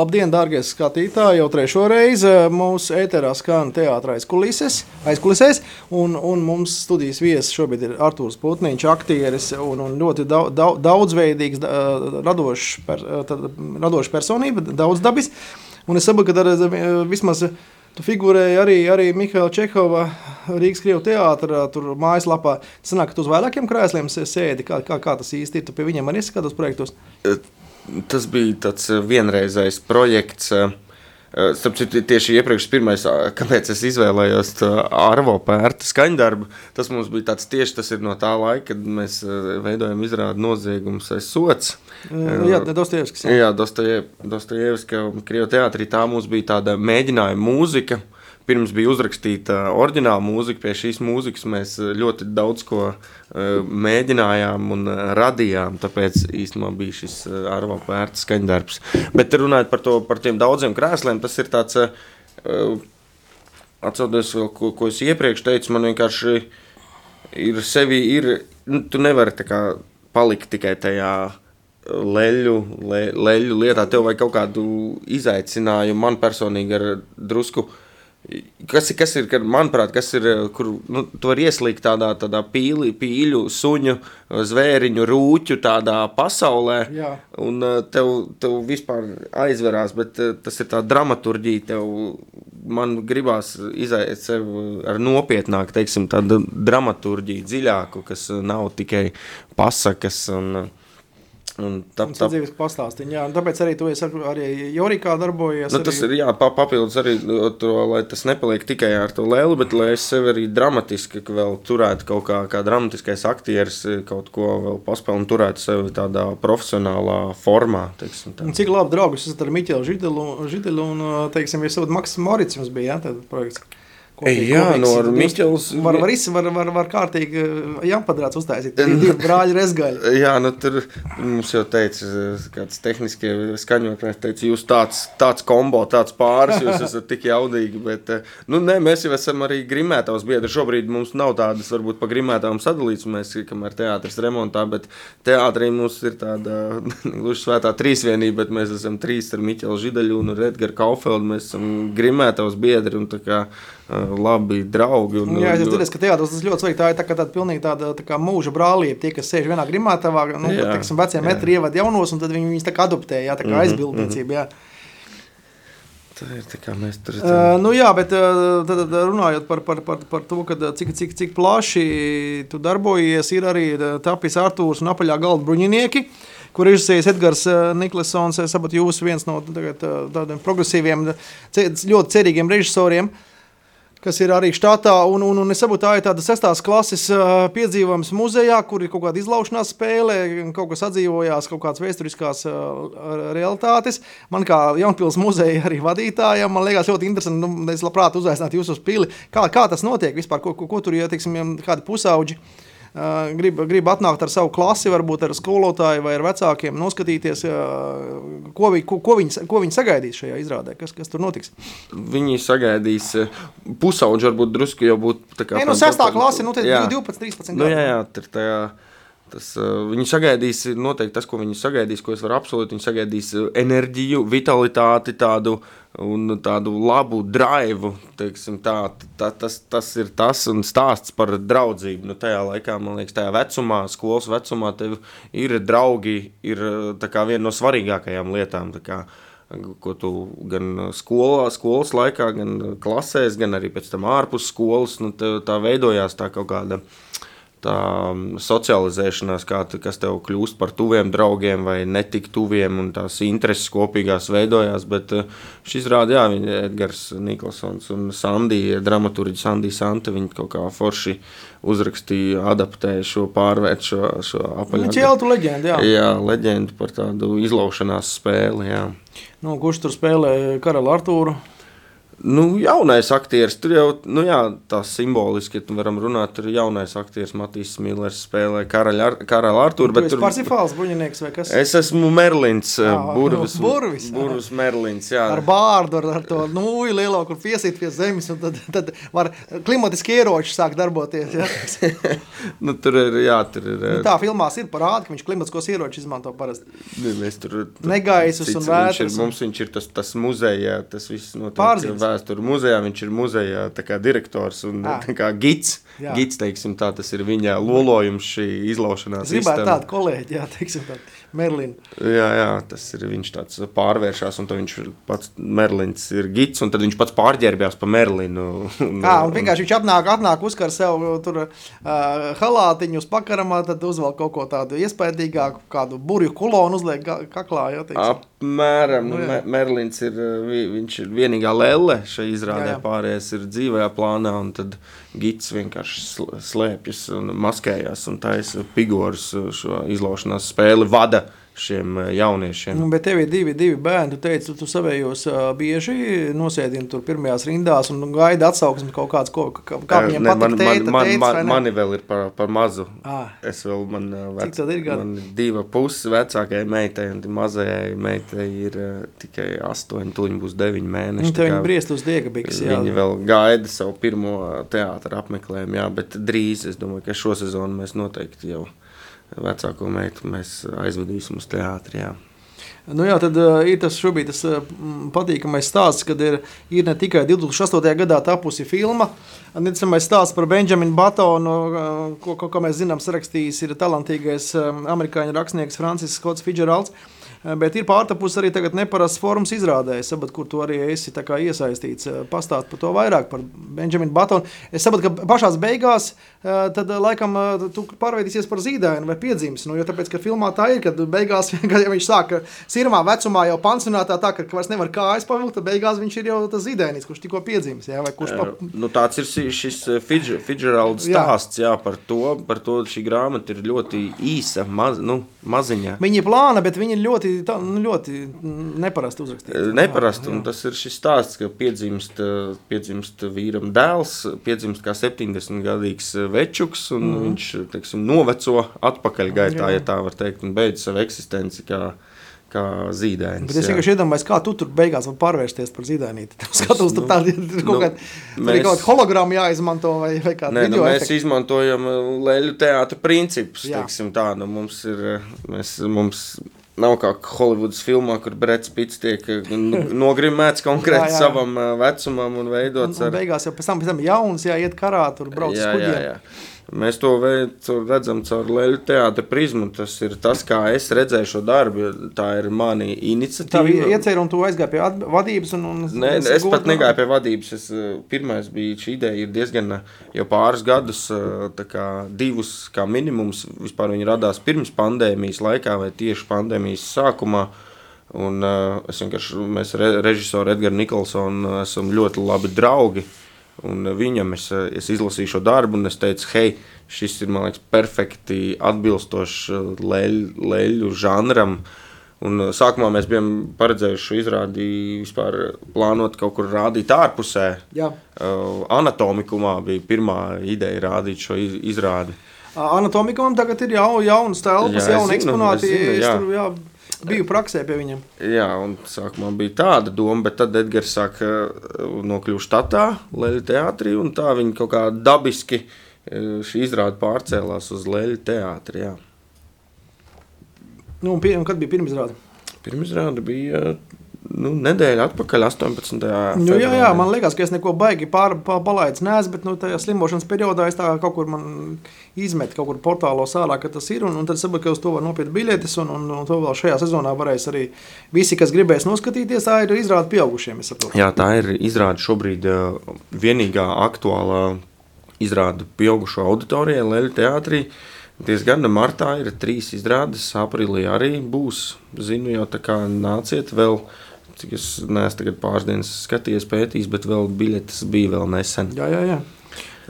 Labdien, darbie skatītāji! Jau trešo reizi mūsu ēterā skan teātris aizkulisēs, un, un mums studijas viesis šobrīd ir Arthurs Putniņš, aktieris un, un ļoti daudz, daudz, daudzveidīgs, radošs, per, radošs personība, daudz dabis. Un es saprotu, ka ar, vismaz tu figurēji arī, arī Mihaila Čehova Rīgas Krievu teātrā, tur mājaslapā. Tas nāk, ka tu uz vairākiem krēsliem sēdi, kā, kā, kā tas īsti ir, tu pie viņiem arī esi kādos projektos? Tas bija tāds vienreizējs projekts. Starp citu, tieši iepriekš pirmais, kāpēc es izvēlējos Arvo pērta skaņdarbu, tas mums bija tāds tieši tas ir no tā laika, kad mēs veidojam izrādu noziegums aiz sots. Jā, Dostojevskis. Jā, jā Dostojevska, Krievu teātrī tā mums bija tāda mēģinājuma mūzika, uh, pirms bija uzrakstīta oriģināla mūzika, pie šīs mūzikas mēs ļoti daudz ko uh, mēģinājām un uh, radījām. Tāpēc īstenībā bija šis uh, Arvo vērts skaņdarbs. Bet runājot par, to, par tiem daudziem krēsliem, tas ir tāds, uh, atcaucoties vēl, ko, ko es iepriekš teicu, man vienkārši ir sevi, ir, nu, tu nevari tā kā palikt tikai tajā leļu, le, leļu lietā. Tev vajag kaut kādu izaicinājumu. Man personīgi ir drusku. Kas ir, kas ir, manuprāt, kas ir, kur nu, tu vari ieslīgt tādā, tādā pīli, pīļu, suņu, zvēriņu, rūķu tādā pasaulē, Jā. un uh, tev, tev vispār aizverās, bet tas ir tā dramaturģija, tev, man gribās izaiet sev ar nopietnāku, teiksim, tādu dramaturģiju dziļāku, kas nav tikai pasakas un Un tā, tā ir dzīves pastāstīņa. Jā, un tāpēc arī tu esi ar, arī Jorikā darbojies. Nu, tas arī... ir jā, pa, papildus arī to, lai tas nepaliek tikai ar to lēlu, bet lai es sevi arī dramatiski vēl turētu kaut kā, kā dramatiskais aktieris, kaut ko vēl paspēlēt un turētu sevi tādā profesionālā formā. Teiksim, tā. Cik labi draugus esat ar Miķelu Židelu, Židelu un, teiksim, jūs esat Maks Morits jums bija, jā, tad projekts. Kopīgi, jā, kopīgs, no ar Miķels. Var, var, var, var, var kārtīgi jāpadrāts uztaisīt. Divi brāļi rezgaļi. jā, nu tur mums jau teica, kāds tehniskie skaņotājs teica, jūs tāds, tāds kombo, tāds pāris, jūs esat tik jaudīgi, bet, nu, ne, mēs jau esam arī grimētavas biedri. Šobrīd mums nav tādas, varbūt, pa grimētavām sadalīts, mēs, kamēr teātris remontā, bet teātrī mums ir tāda, gluži svētā trīsvienība, bet mēs esam trīs ar Miķelu Židaļu un Edgaru Kaufeldu, mēs esam grimētavas biedri un tā kā labi draugi. Un, jā, es domāju, ka teātris tas ļoti svarīgi. Tā ir tā, tāda pilnīgi tāda tā kā mūža brālība. Tie, kas sēž vienā grimātavā, nu, jā, teiksim, vecie metri ievad jaunos, un tad viņi viņus tā kā adoptē, jā, tā kā -hmm, aizbildniecība. Jā. Tā ir tā kā mēs tur redzam. Uh, nu jā, bet uh, tad, tad runājot par, par, par, par to, kad, cik, cik, cik plaši tu darbojies, ir arī tapis Artūrs un apaļā galda bruņinieki. Kur ir izsējis Edgars Niklsons, sabat jūs viens no tagad, tādiem progresīviem, ļoti cerīgiem režisoriem. Uh, kas ir arī štatā. Un, un, un es saprotu, tā ir tāda sestās klases uh, piedzīvojums muzejā, kur ir kaut kāda izlaušanās spēle, kaut kas atdzīvojās, kaut kādas vēsturiskās uh, realitātes. Man kā Jaunpils muzeja arī vadītājam, man liekas ļoti interesanti, nu, es labprāt uzaicinātu jūs uz pili. Kā, kā tas notiek vispār, ko, ko, ko tur, ja, teiksim, kādi pusauģi Uh, grib, grib atnākt ar savu klasi, varbūt ar skolotāju vai ar vecākiem, noskatīties, ko, vi, ko, ko, viņi, ko viņi sagaidīs šajā izrādē, kas, kas tur notiks. Viņi sagaidīs pusauģi, varbūt drusku jau būtu tā kā. Nē, no 6. klasi, nu, 12, 13. Nu, jā, jā, tur tajā. Tas, uh, viņi sagaidīs, noteikti tas, ko viņi sagaidīs, ko es varu apsolīt. Viņi sagaidīs enerģiju, vitalitāti, tādu tādu labu drive. Teiksim, tā, tā, tas, tas ir tas un stāsts par draudzību. Nu, tajā laikā, man liekas, tajā vecumā, skolas vecumā, tev ir draugi, ir viena no svarīgākajām lietām. Kā, ko tu gan skolā, skolas laikā, gan klasēs, gan arī pēc tam ārpus skolas, nu, tā veidojās tā kaut kāda uh, tā um, socializēšanās, kā, kas tev kļūst par tuviem draugiem vai netik tuviem, un tās intereses kopīgās veidojās. Bet uh, šis rāda, jā, viņi Edgars Nikolsons un Sandija, dramaturģi Sandija Santa, viņi kaut kā forši uzrakstīja, adaptēja šo pārvērt šo, šo apaļāku. Viņš ir leģenda, jā. Jā, leģenda par tādu izlaušanās spēli, jā. Nu, kurš tur spēlē Karalu Artūru? Nu, jaunais aktieris, tur jau nu, jā, tā simboliski, ja varam runāt, tur ir jaunais aktieris Matīs Millers spēlē karaļa Artūru. Tu esi tur... Parsifāls buļinieks vai kas? Es esmu Merlins, jā, Burvis, nu, Burvis, Burvis Merlins, jā. Ar bārdu, ar, ar to nūju lielo, kur piesīt pie zemes, un tad, tad var klimatiski ieroči sāk darboties, jā. nu, tur ir, jā, tur ir. Nu, tā filmās ir parāda, ka viņš klimatiskos ieroči izmanto parasti. Mēs tur... Negaisus un vētras. Mums viņš ir tas, tas muzejā, tas viss notiek. Pārzīmes vēsturi muzejā. Viņš ir muzejā direktors un ah. gids. Jā. Gids, teiksim, tā, tas ir viņa lolojums, šī izlaušanās. Gribētu tādu kolēģi, jā, teiksim, tādu. Merlina. Jā, jā, tas ir viņš tāds pārvēršas, un viņš pats Merlins ir gids, un tad viņš pats pārģērbjās pa Merlinu. Un, Jā, un vienkārši viņš atnāk, atnāk uzkar sev tur uh, halātiņu uz pakaramā, tad uzvelk kaut ko tādu iespaidīgāku, kādu burju kulonu uzliek kaklā, jā, teiksim. Apmēram, nu, jā. Merlins ir, viņš ir vienīgā lelle šai izrādē, jā, jā. pārējais ir dzīvajā plānā, un tad gids vienkārši slēpjas un maskējās un taisa figūras šo izlaušanās spēli vada šiem eh, jauniešiem. Nu, bet tev ir divi, divi bērni. Tu teici, tu savējos uh, bieži nosēdini tur pirmajās rindās un gaidi atsauksmi kaut kāds, ko, kā, kā viņiem ne, patīk. Tēta, man, teica, man, mani vēl ir par, par mazu. Ah. Es vēl, man, vec, Cik tad ir gadi? Man diva puses vecākajai meitai un mazajai meitai ir uh, tikai astoņi, tuļi būs deviņi mēneši. Nu, tev viņi briest uz diegabiks, jā. Viņi vēl gaida savu pirmo teātra apmeklējumu, jā, bet drīz, es domāju, ka šo sezonu mēs noteikti jau vecāko meitu mēs aizvedīsim uz teātri. Jā. Nu jā, tad uh, ir tas šobrīd tas uh, patīkamais stāsts, kad ir, ir ne tikai 2008. gadā tapusi filma, Nicamais stāsts par Benjaminu Batonu, uh, ko, ko, ko mēs zinām, sarakstījis ir talantīgais uh, amerikāņu rakstnieks Francis Skots Fitzgeralds. Uh, bet ir pārtapusi arī neparasts forums izrādē, sabat, kur tu arī esi iesaistīts. Eh, Pastāst par to vairāk, par Benjaminu Batonu. Es saprotu, ka pašā beigās eh, tad laikam tu pārveidīsies par zīdaini vai piedzīmes. Nu, jo tāpēc, ka filmā tā ir, kad beigās, kad viņš sāk sirmā vecumā jau pansionātā tā, ka vairs nevar kājas pavilkt, tad beigās viņš ir jau tas zīdainis, kurš tikko piedzīmes. Jā, kurš pa... nu, tāds ir šis Fitzgeralds stāsts jā. Jā, par to, par to šī grāmata ir ļoti īsa, maz, nu, maziņa. Viņa ir plāna, bet viņa ir ļoti tā, nu, ļoti neparasti uzrakstīts. Neparasti, un tas ir šis stāsts, ka piedzimst, piedzimst vīram dēls, piedzimst kā 70 gadīgs večuks, un mm. viņš, teiksim, noveco atpakaļ gaitā, ja tā var teikt, un beidz savu eksistenci kā kā zīdainis. Bet es vienkārši iedomājos, kā tu tur beigās vari pārvērsties par zīdainīti. Skatos, tur nu, tādi ir kaut nu, kādi mēs... kaut hologrammi jāizmanto vai, vai kāda Nē, nu, mēs efekti. izmantojam leļu teātra principus, Jā. teiksim tā, nu mums ir, mēs, mums Nav kā Holivudas filmā, kur Brits Pits tiek eh, nogrimēts konkrēti jā, jā. savam eh, vecumam un veidots. Un, un beigās jau pēc tam, pēc tam jauns, jāiet karā, tur brauc jā, uz kuģiem. Jā, jā. Mēs to veicu, redzam caur leļu teātra prizmu. Tas ir tas, kā es redzēju šo darbu. Tā ir mana iniciatīva. Tā bija iecerēta, un tu aizgāji pie vadības. Un, un Nē, es, es pat negāju pie vadības. Es, eh, pirmais bija šī ideja, ir diezgan eh, jau pāris gadus, eh, kā divus kā minimums. Vispār viņi radās pirms pandēmijas laikā vai tieši pandēmijas sākumā. Un, es vienkārši, mēs re, režisoru Edgars Nikolsonu esam ļoti labi draugi. Uh, Un viņam es, es izlasīju šo darbu, un es teicu, hei, šis ir liekas, perfekti atbilstošs leļu, leļu žanram. Un sākumā mēs bijām paredzējuši šo izrādi vispār plānot kaut kur rādīt ārpusē. Jā. Uh, anatomikumā bija pirmā ideja rādīt šo izrādi. Anatomikumam tagad ir jau, jaunas telpas, jauni eksponāti. Zinu, jā. Tur, jā, biju praksē pie viņiem. Jā, un sākumā bija tāda doma, bet tad Edgars sāka uh, nokļūt štatā, Leļa teātrī, un tā viņi kaut kā dabiski uh, šī izrāde pārcēlās uz Leļa teātri. Jā. Nu, un, pie, un kad bija pirmizrāde? Pirmizrāde bija nu, nedēļa atpakaļ, 18. Nu, jā, jā, man liekas, ka es neko baigi pār, pār, palaidis neesmu, bet nu, tajā slimošanas periodā es tā kaut kur izmetu, kaut kur portālos ārā, ka tas ir. Un, un tad saprotu, ka uz to var nopirkt biļetes, un, un, un to vēl šajā sezonā varēs arī visi, kas gribēs noskatīties. Tā ir izrāde pieaugušiem. Jā, tā ir izrāde šobrīd vienīgā aktuālā izrāde pieaugušo auditorijai, Leļu teātrī. Diezgan martā ir trīs izrādes, aprīlī arī būs. Zinu, jau tā kā nāciet vēl cik es neesmu pāris dienas skatījies, pētījis, bet vēl biļetes bija vēl nesen. Jā, jā, jā.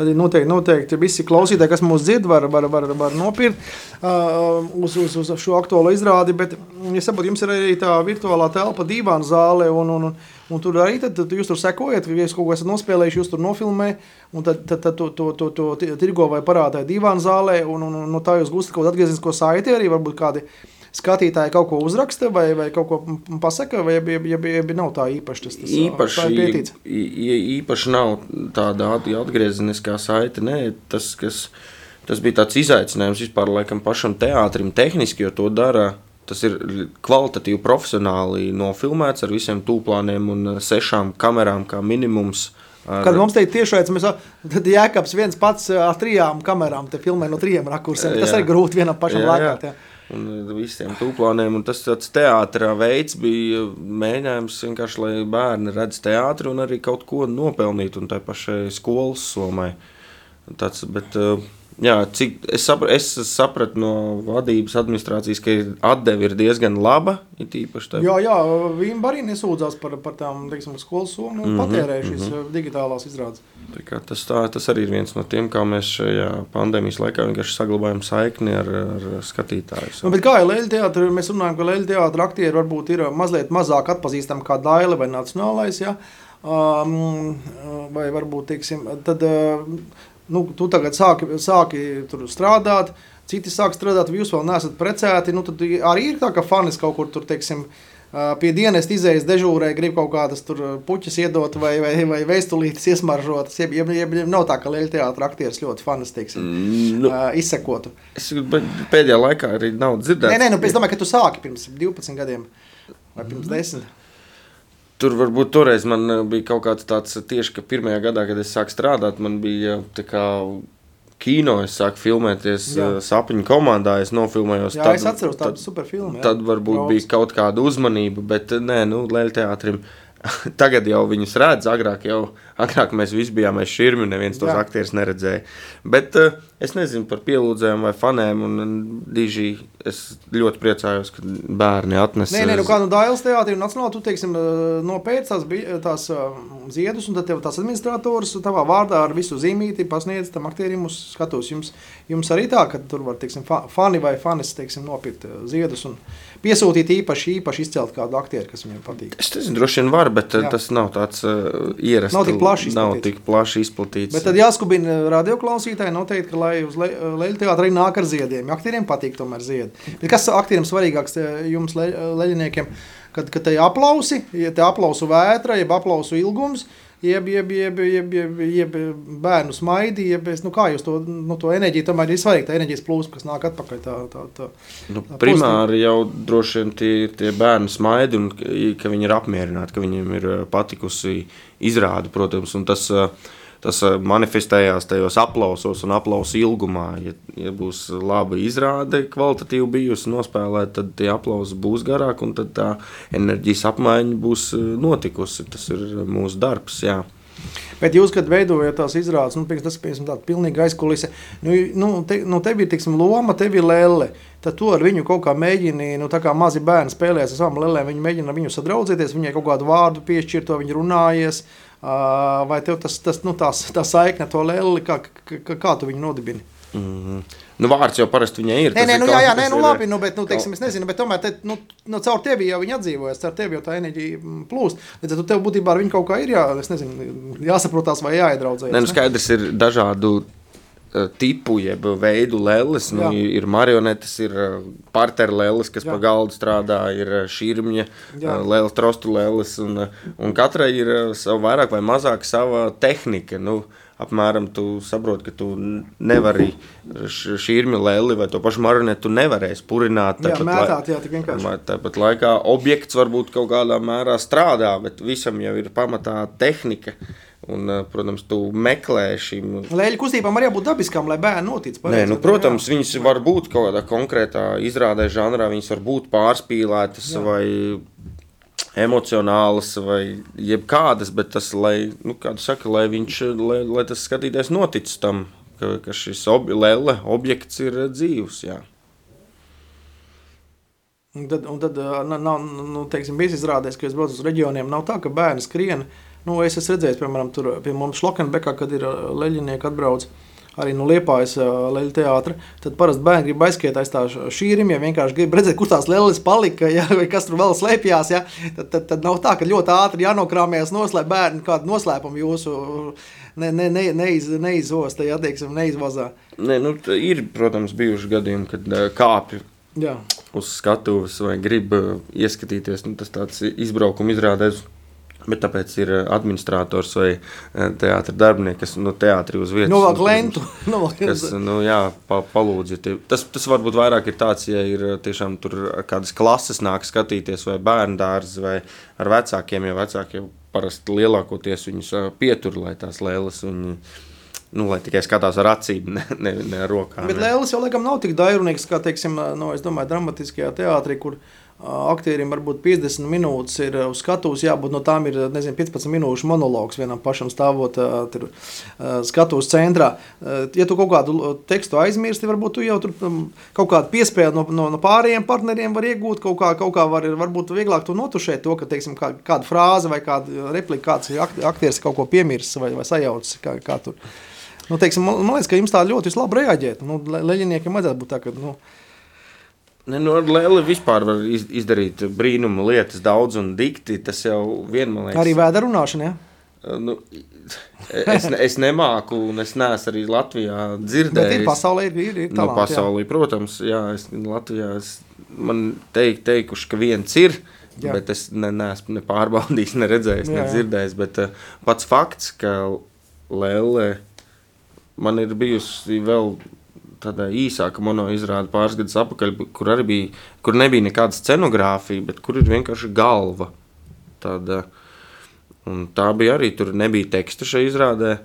Tad ir noteikti, noteikti visi klausītāji, kas mūsu dzird, var, var, var, var nopirkt uh, uz, uz, uz šo aktuālo izrādi. Bet, ja saprotu, jums ir arī tā virtuālā telpa, divāna zāle, un, un, un, tur arī tad, tad jūs tur sekojat, ja jūs kaut ko esat nospēlējuši, jūs tur nofilmē, un tad, tad, tad to, to, to, to tirgo vai parādāja divāna zālē, un, un, un no tā jūs gūstat kaut kādu atgrieznisko saiti arī, varbūt kādi skatītāji kaut ko uzraksta vai, vai kaut ko pasaka, vai ja, ja, ja nav tā īpaši tas, tas īpaši, tā īpaši nav tāda atgriezeniskā saite. Nē, tas, kas, tas bija tāds izaicinājums vispār laikam pašam teātrim tehniski, jo to dara Tas ir kvalitatīvi, profesionāli nofilmēts ar visiem tūplāniem un sešām kamerām, kā minimums. Ar... Kad mums te ir tiešais, mēs tad Jēkabs viens pats ar trijām kamerām te filmē no trijiem rakursiem. Tas arī grūti vienam pašam lēkāt. Jā un visiem tūplāniem. Un tas tāds teātris veids bija mēģinājums vienkārši, lai bērni redz teātri un arī kaut ko nopelnīt, un tai pašai skolas somai. Tāds, bet, uh, jā, cik es, sapra, es sapratu no vadības administrācijas, ka atdeve ir diezgan laba. Jā, jā, viņi arī nesūdzās par, par tām teiksim, skolas summu un mm -hmm, patērēja šīs mm -hmm. digitālās izrādes. Tā tas, tā, tas arī ir viens no tiem, kā mēs šajā pandēmijas laikā vienkārši saglabājam saikni ar, ar skatītājiem. Nu, kā ir Leļa teātris? Mēs runājam, ka Leļa teātris aktieri varbūt ir mazliet mazāk atpazīstami kā Daila vai Nacionālais. Ja? Um, vai varbūt, teiksim, tad, uh, nu, tu tagad sāki, sāki tur strādāt, citi sāk strādāt, jūs vēl neesat precēti. Nu, tad arī ir tā, ka fanis kaut kur tur, teiksim, pie dienas izējas dežūrē, grib kaut kādas tur puķis iedot vai, vai, vai veistulītes iesmaržotas. Jeb, jeb, jeb, jeb nav tā, ka Lielā teātris aktieris ļoti fanas, teiksim, Nu, ā, izsekotu. es pēdējā laikā arī nav dzirdēts. Nē, nē, nu, es domāju, ka tu sāki pirms 12 gadiem vai pirms 10. Tur varbūt toreiz man eh, bija kaut kāds tāds eh, tieši, ka pirmajā gadā, kad es sāku strādāt, man bija eh, tā kā kino, es sāku filmēties Jā. Sapņu komandā, es nofilmējos. Jā, tad, es atceros tādu super filmu. jā. Tad varbūt Brauc. bija kaut kāda uzmanība, bet nē, nu, Lielā teātrim. Tagad jau viņus redz, agrāk, jau, agrāk mēs visi bijām aiz šurmju, neviens tos aktierus neredzēja. Bet uh, es nezinu par pielūdzēm vai fanēm, un, un diži es ļoti priecājos, ka bērni atnesa. Nē, nē, nu kā no Dāvidas teātris un Nacionālā, tu teiksim, nopērci tās, bi- tās ziedus, un tad tev tās administrators tavā vārdā ar visu zīmīti pasniedz tam aktierim uz skatos. Jums, jums arī tā, ka tur var, teiksim, fa- fani vai fanis, teiksim, nopirkt ziedus un piesūtīt īpaši, īpaši izcelt kādu aktieru, kas viņiem patīk. Es nezinu, droši vien var, bet Jā. Tas nav tāds uh, ierasts. Nav tik plaši Nav izplatīts. tik plaši izplatīts. Bet tad jāskubina radioklausītāji noteikti, ka lai uz Leļa teātra arī nāk ar ziediem. Aktieriem patīk tomēr ziedi. Bet kas aktieriem svarīgāks eh, jums, le- leļiniekiem, kad, kad te aplausi, ja te aplausu vētra, jeb aplausu ilgums, jeb, jeb, jeb, jeb, jeb, jeb bērnu smaidi, jeb, es- nu kā jūs to, nu, to enerģiju, tomēr ir svarīgi, tā enerģijas plūsma, kas nāk atpakaļ. Tā, tā, tā. Nu, Tā primāri jau droši vien tie ir tie bērni smaidi, un ka- viņi ir apmierināti, ka viņiem ir uh, patikusi izrāde, protams, un tas, uh, tas uh, manifestējās tajos aplausos un aplausu ilgumā. Ja, ja būs laba izrāde, kvalitatīvi bijusi nospēlēta, tad tie aplausi būs garāki, un tā enerģijas apmaiņa būs uh, notikusi. Tas ir mūsu darbs. Jā. Bet jūs, kad veidojat tās izrādes, nu, tas ir tāds pilnīgi aizkulise, nu, nu, te, nu tev ir tiksim, loma, tev ir lēle. Tad tu ar viņu kaut kā mēģini, nu, tā kā mazi bērni spēlējas ar savām lēlēm, viņi mēģina viņu sadraudzēties, viņai kaut kādu vārdu piešķirt, to viņi runājies. Vai tev tas, tas nu, tās, tā saikne, to lēli, kā, kā, kā tu viņu nodibini? Mm. Nu, vārds jau parasti viņai ir. Nē, tas nē, ir nu, kaut jā, jā, nē, nu, ir- labi, nu, bet, nu, teiksim, es nezinu, bet tomēr, te, nu, nu, caur tevi jau viņi atdzīvojas, caur tevi jau tā enerģija mm, plūst. Līdz ar to tev būtībā ar viņu kaut kā ir jā, es nezinu, jāsaprotās vai jāiedraudzējas. Nē, nu skaidrs ir dažādu eh, tipu, jeb veidu lēles. Nu, ir marionetes, ir parteru lēles, kas Jā. pa galdu strādā, ir eh, šķirmņa, Jā. lēles, trostu lēles. Un, eh, un katrai ir eh, savu vairāk vai mazāk sava tehnika. Nu, Apmēram tu saproti, ka tu nevari šķirmi lēli vai to pašu marionetu nevarēsi purināt. Jā, mētāt, jā, tik vienkārši. Tāpat laikā objekts varbūt kaut kādā mērā strādā, bet visam jau ir pamatā tehnika. Un, eh, protams, tu meklē šīm Lēļu kustībām arī jābūt dabiskām, lai bērni notic. Nē, pareizi, nu, protams, jā? viņas var būt kaut kādā konkrētā izrādē, žanrā. Viņas var būt pārspīlētas Jā. vai emocionālas, vai jebkādas, bet tas, lai, nu, saki, lai, viņš, lai, lai tas skatītājs notic tam, ka, ka šis ob lele, objekts ir dzīvs. Jā. Un tad, un tad nav, nu, teiksim, bijis izrādēs, ka es braucu uz reģioniem. Nav tā, ka bērni skrien. Nu, es esmu redzējis, piemēram, tur pie mums Šlokenbekā, kad ir ā, leļinieki atbrauc. Arī no Liepājas leļu teātra. Tad parasti bērni grib aizskiet aiz tā šīrim, ja vienkārši grib redzēt, kur tās lēlas palika, ja, vai kas tur vēl slēpjas. Ja. Tad, tad, tad nav tā, ka ļoti ātri jānokrāmējas noslēpt bērnu kādu noslēpumu jūsu ne, ne, ne, neiz, neizvosta, ja teiksim, neizvazā. Nē, nu, ir, protams, bijuši gadījumi, kad kāpju Jā. uz skatuves vai grib ieskatīties. Nu, tas tāds izbraukuma izrādēs. Bet tāpēc ir uh, administrators vai teātris darbinieks, kas no teātris uz vietas Novelk nu, lentu. Kas, nu, jā, pa, palūdz, ja tie, tas, tas varbūt vairāk ir tāds, ja ir uh, tiešām tur kādas klases nāk skatīties, vai bērnu dārzi, vai ar vecākiem, jo vecāki jau parasti lielākoties viņus pietur, lai tās lēlas viņi, nu, lai tikai skatās ar acīm, ne, ne, ne ar rokām. Bet. Lēlis jau laikam nav tik dairunīgs, kā, teiksim, no, es domāju, dramatiskajā teātrī, kur ā, aktierim varbūt 50 minūtes ir ā, uz skatuves, jābūt no tām ir, nezinu, 15 minūšu monologs vienam pašam stāvot tur skatuves centrā. Ja tu kaut kādu tekstu aizmirsti, varbūt tu jau tur um, kaut kādu piespēju no, no, no pārējiem partneriem var iegūt, kaut kā, kaut kā var, varbūt vieglāk to notušēt, to, ka, teiksim, kā, kāda frāze vai kāda replika, kāds akt- aktieris kaut ko piemirst vai, vai sajaucis, kā, kā tur. Nu, teiksim, man, man liekas, ka jums tā ļoti labi reaģēt. Nu, le- leģiniekiem vajadzētu būt tā, ka. Nu, Ne, nu, ar Lēli vispār var iz, izdarīt brīnumu lietas, daudz un dikti. Tas jau vienmēr arī vēda runāšana. Ja? Nu, es, es nemāku, un es neesmu arī Latvijā Bet dzirdējis. ir pasaulē, ir, ir, ir No talanti, jā. pasaulē, protams, jā, es Latvijā es, man teik, teikuši, ka viens ir, Jā. bet es ne, neesmu ne pārbaudījis, ne redzējis, ne dzirdējis. Bet uh, pats fakts, ka Lēlē man ir bijusi vēl tāda īsāka monoizrāde pāris gadus atpakaļ, kur arī bija, kur nebija nekāda scenogrāfija, bet kur ir vienkārši galva. Tāda, un tā bija arī, tur nebija teksta šajā izrādē.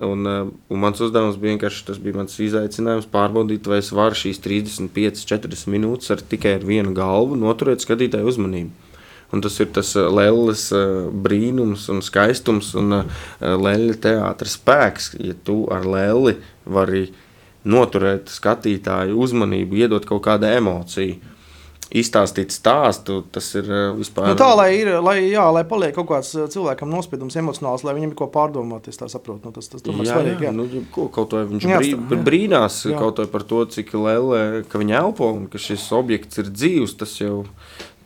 Un, uh, un mans uzdevums bija vienkārši tas, bija mans izaicinājums pārbaudīt, vai es varu šīs 35, 40 minūtes ar tikai ar vienu galvu noturēt skatītāju uzmanību. Un tas ir tas uh, Lēlas uh, brīnums un skaistums un Lēlas teātris spēks, ja tu ar Lēli vari noturēt skatītāju uzmanību, iedot kaut kādu emociju. Izstāstīt stāstu, tas ir uh, vispār. Nu, tā, lai, ir, lai, jā, lai paliek kaut kāds uh, cilvēkam nospiedums emocionāls, lai viņam ir ko pārdomāt, es tā saprotu. Nu, tas tas tomēr Jā, svarīgi. jā, Jā. nu, ko, kaut vai viņš Jā, brī, jā. brīnās Jā. kaut vai par to, cik liela ka viņa elpo un ka šis objekts ir dzīvs. Tas jau,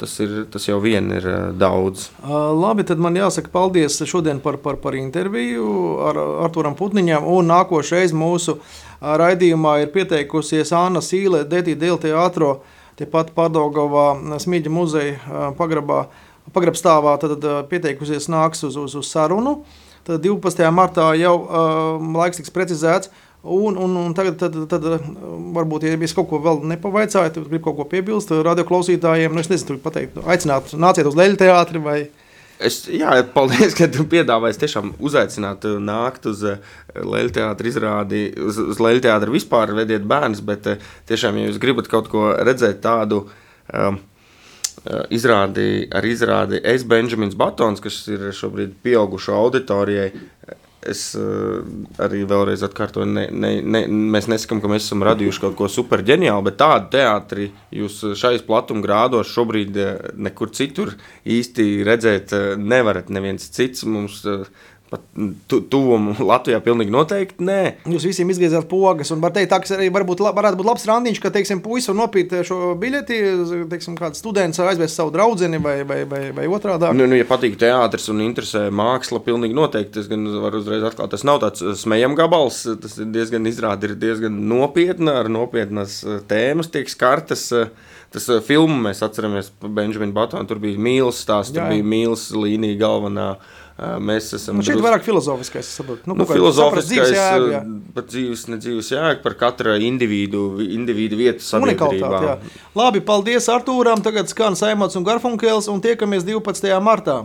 tas ir, tas jau vien ir ā, daudz. Labi, tad man jāsaka paldies šodien par, par, par interviju ar Arturam Putniņam. Un nākošais mūsu uh, raidījumā ir pieteikusies Anna Sīle, Dētī Dēl teātro, tepat Pārdaugavā Smīģa muzeja pagrabā, pagrabstāvā, tad uh, pieteikusies nāks uz, uz, uz sarunu. Tad 12. martā jau uh, laiks tiks precizēts. Un, un, un tagad, tad, tad, varbūt, ja es kaut ko vēl nepavaicāju, tad gribu kaut ko piebilst radioklausītājiem. Nu, es nezinu, pateikt, aicināt, nāciet uz Leļu teātri vai Es, jā, paldies, ka tu piedāvāji tiešām uzaicināt, ā, nākt uz Leļu teātra izrādi, uz, uz Leļu teātra vispār vediet bērnus, bet ā, tiešām, ja jūs gribat kaut ko redzēt tādu um, izrādi ar izrādi Es Benjamins Batons, kas ir šobrīd pieaugušo auditorijai, Es uh, arī vēlreiz atkārtoju, ne, ne, ne, mēs nesakām, ka mēs esam radījuši kaut ko superģeniālu, bet tādu teātri jūs šais platuma grādos šobrīd eh, nekur citur īsti redzēt eh, nevarat. Neviens cits mums pat tu, tuvumu Latvijā pilnīgi noteikti nē. Jūs visiem izgriezāt pogas, un var teikt, tā, arī varbūt, la- varētu būt labs randiņš, ka, teiksim, puisis var nopīt šo biļeti, teiksim, kāds students aizvest savu draudzeni vai, vai, vai, vai otrādā. Nu, nu, ja patīk teātris un interesē māksla, pilnīgi noteikti. Es gan varu uzreiz atklāt, tas nav tāds smējams gabals. Tas ir diezgan izrādi, ir diezgan nopietna, ar nopietnas eh, tēmas tiek skartas. eh, Tas eh, filmu mēs atceramies par Benjaminu Batonu. Tur bija mīlestības stāsts, tur Jā, jā. bija mīlestības līnija galvenā. Eh, Mēs esam Nu, šeit drus- vairāk filozofiskais, saprotu. Nu, saprast filozofiskais, dzīves jēgu, jā. par dzīves, nedzīves jēgu, par katra individu, individu vietu sabiedrībā. Jā. Labi, paldies Artūram. Tagad skan Saimons un Garfunkels un tiekamies 12. martā.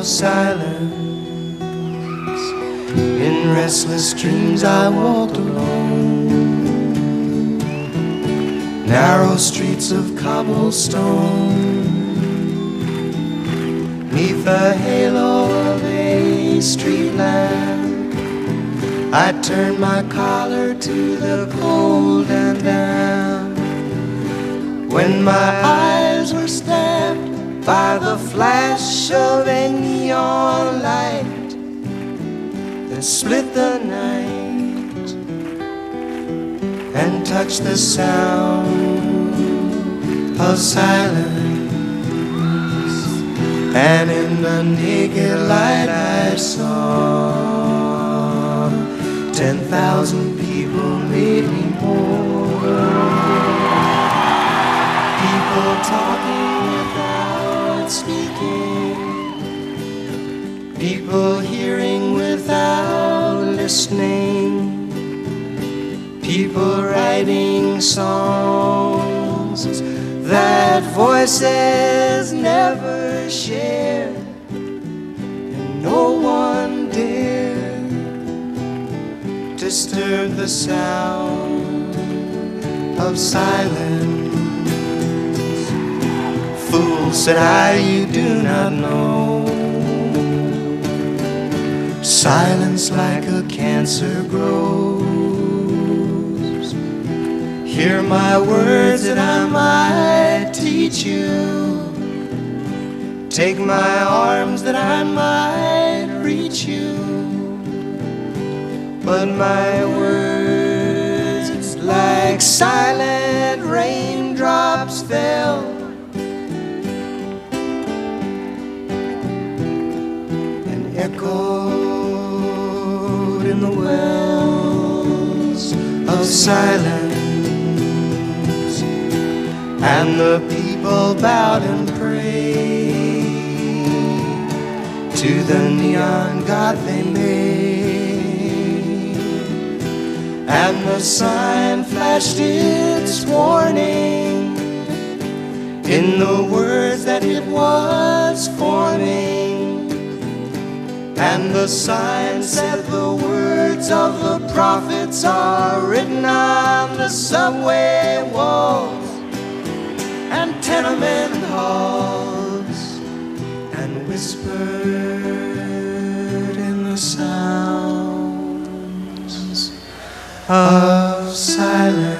of silence. In restless dreams, I walked alone, narrow streets of cobblestone, neath the halo of a street lamp. I turned my collar to the cold and damp. When my eyes by the flash of a neon light that split the night and touched the sound of silence. And in the naked light I saw ten thousand people, maybe more. People talking speaking. People hearing without listening. People writing songs that voices never share. And no one dared disturb the sound of silence. Said I, you do not know. Silence like a cancer grows. Hear my words that I might teach you. Take my arms that I might reach you. But my words, like silent raindrops, fell. Echoed in the wells of silence. And the people bowed and prayed to the neon god they made. And the sign flashed its warning in the words that it was forming. And the sign said the words of the prophets are written on the subway walls and tenement halls and whispered in the sounds of silence.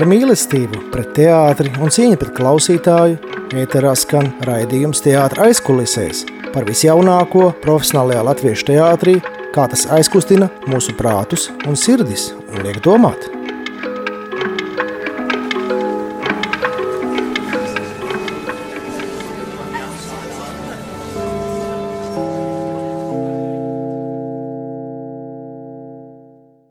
Ar mīlestību pret teātri un cieņu pret klausītāju ēterā skan raidījums teātra aizkulisēs par visjaunāko profesionālajā latviešu teātrī, kā tas aizkustina mūsu prātus un sirdis un liek domāt.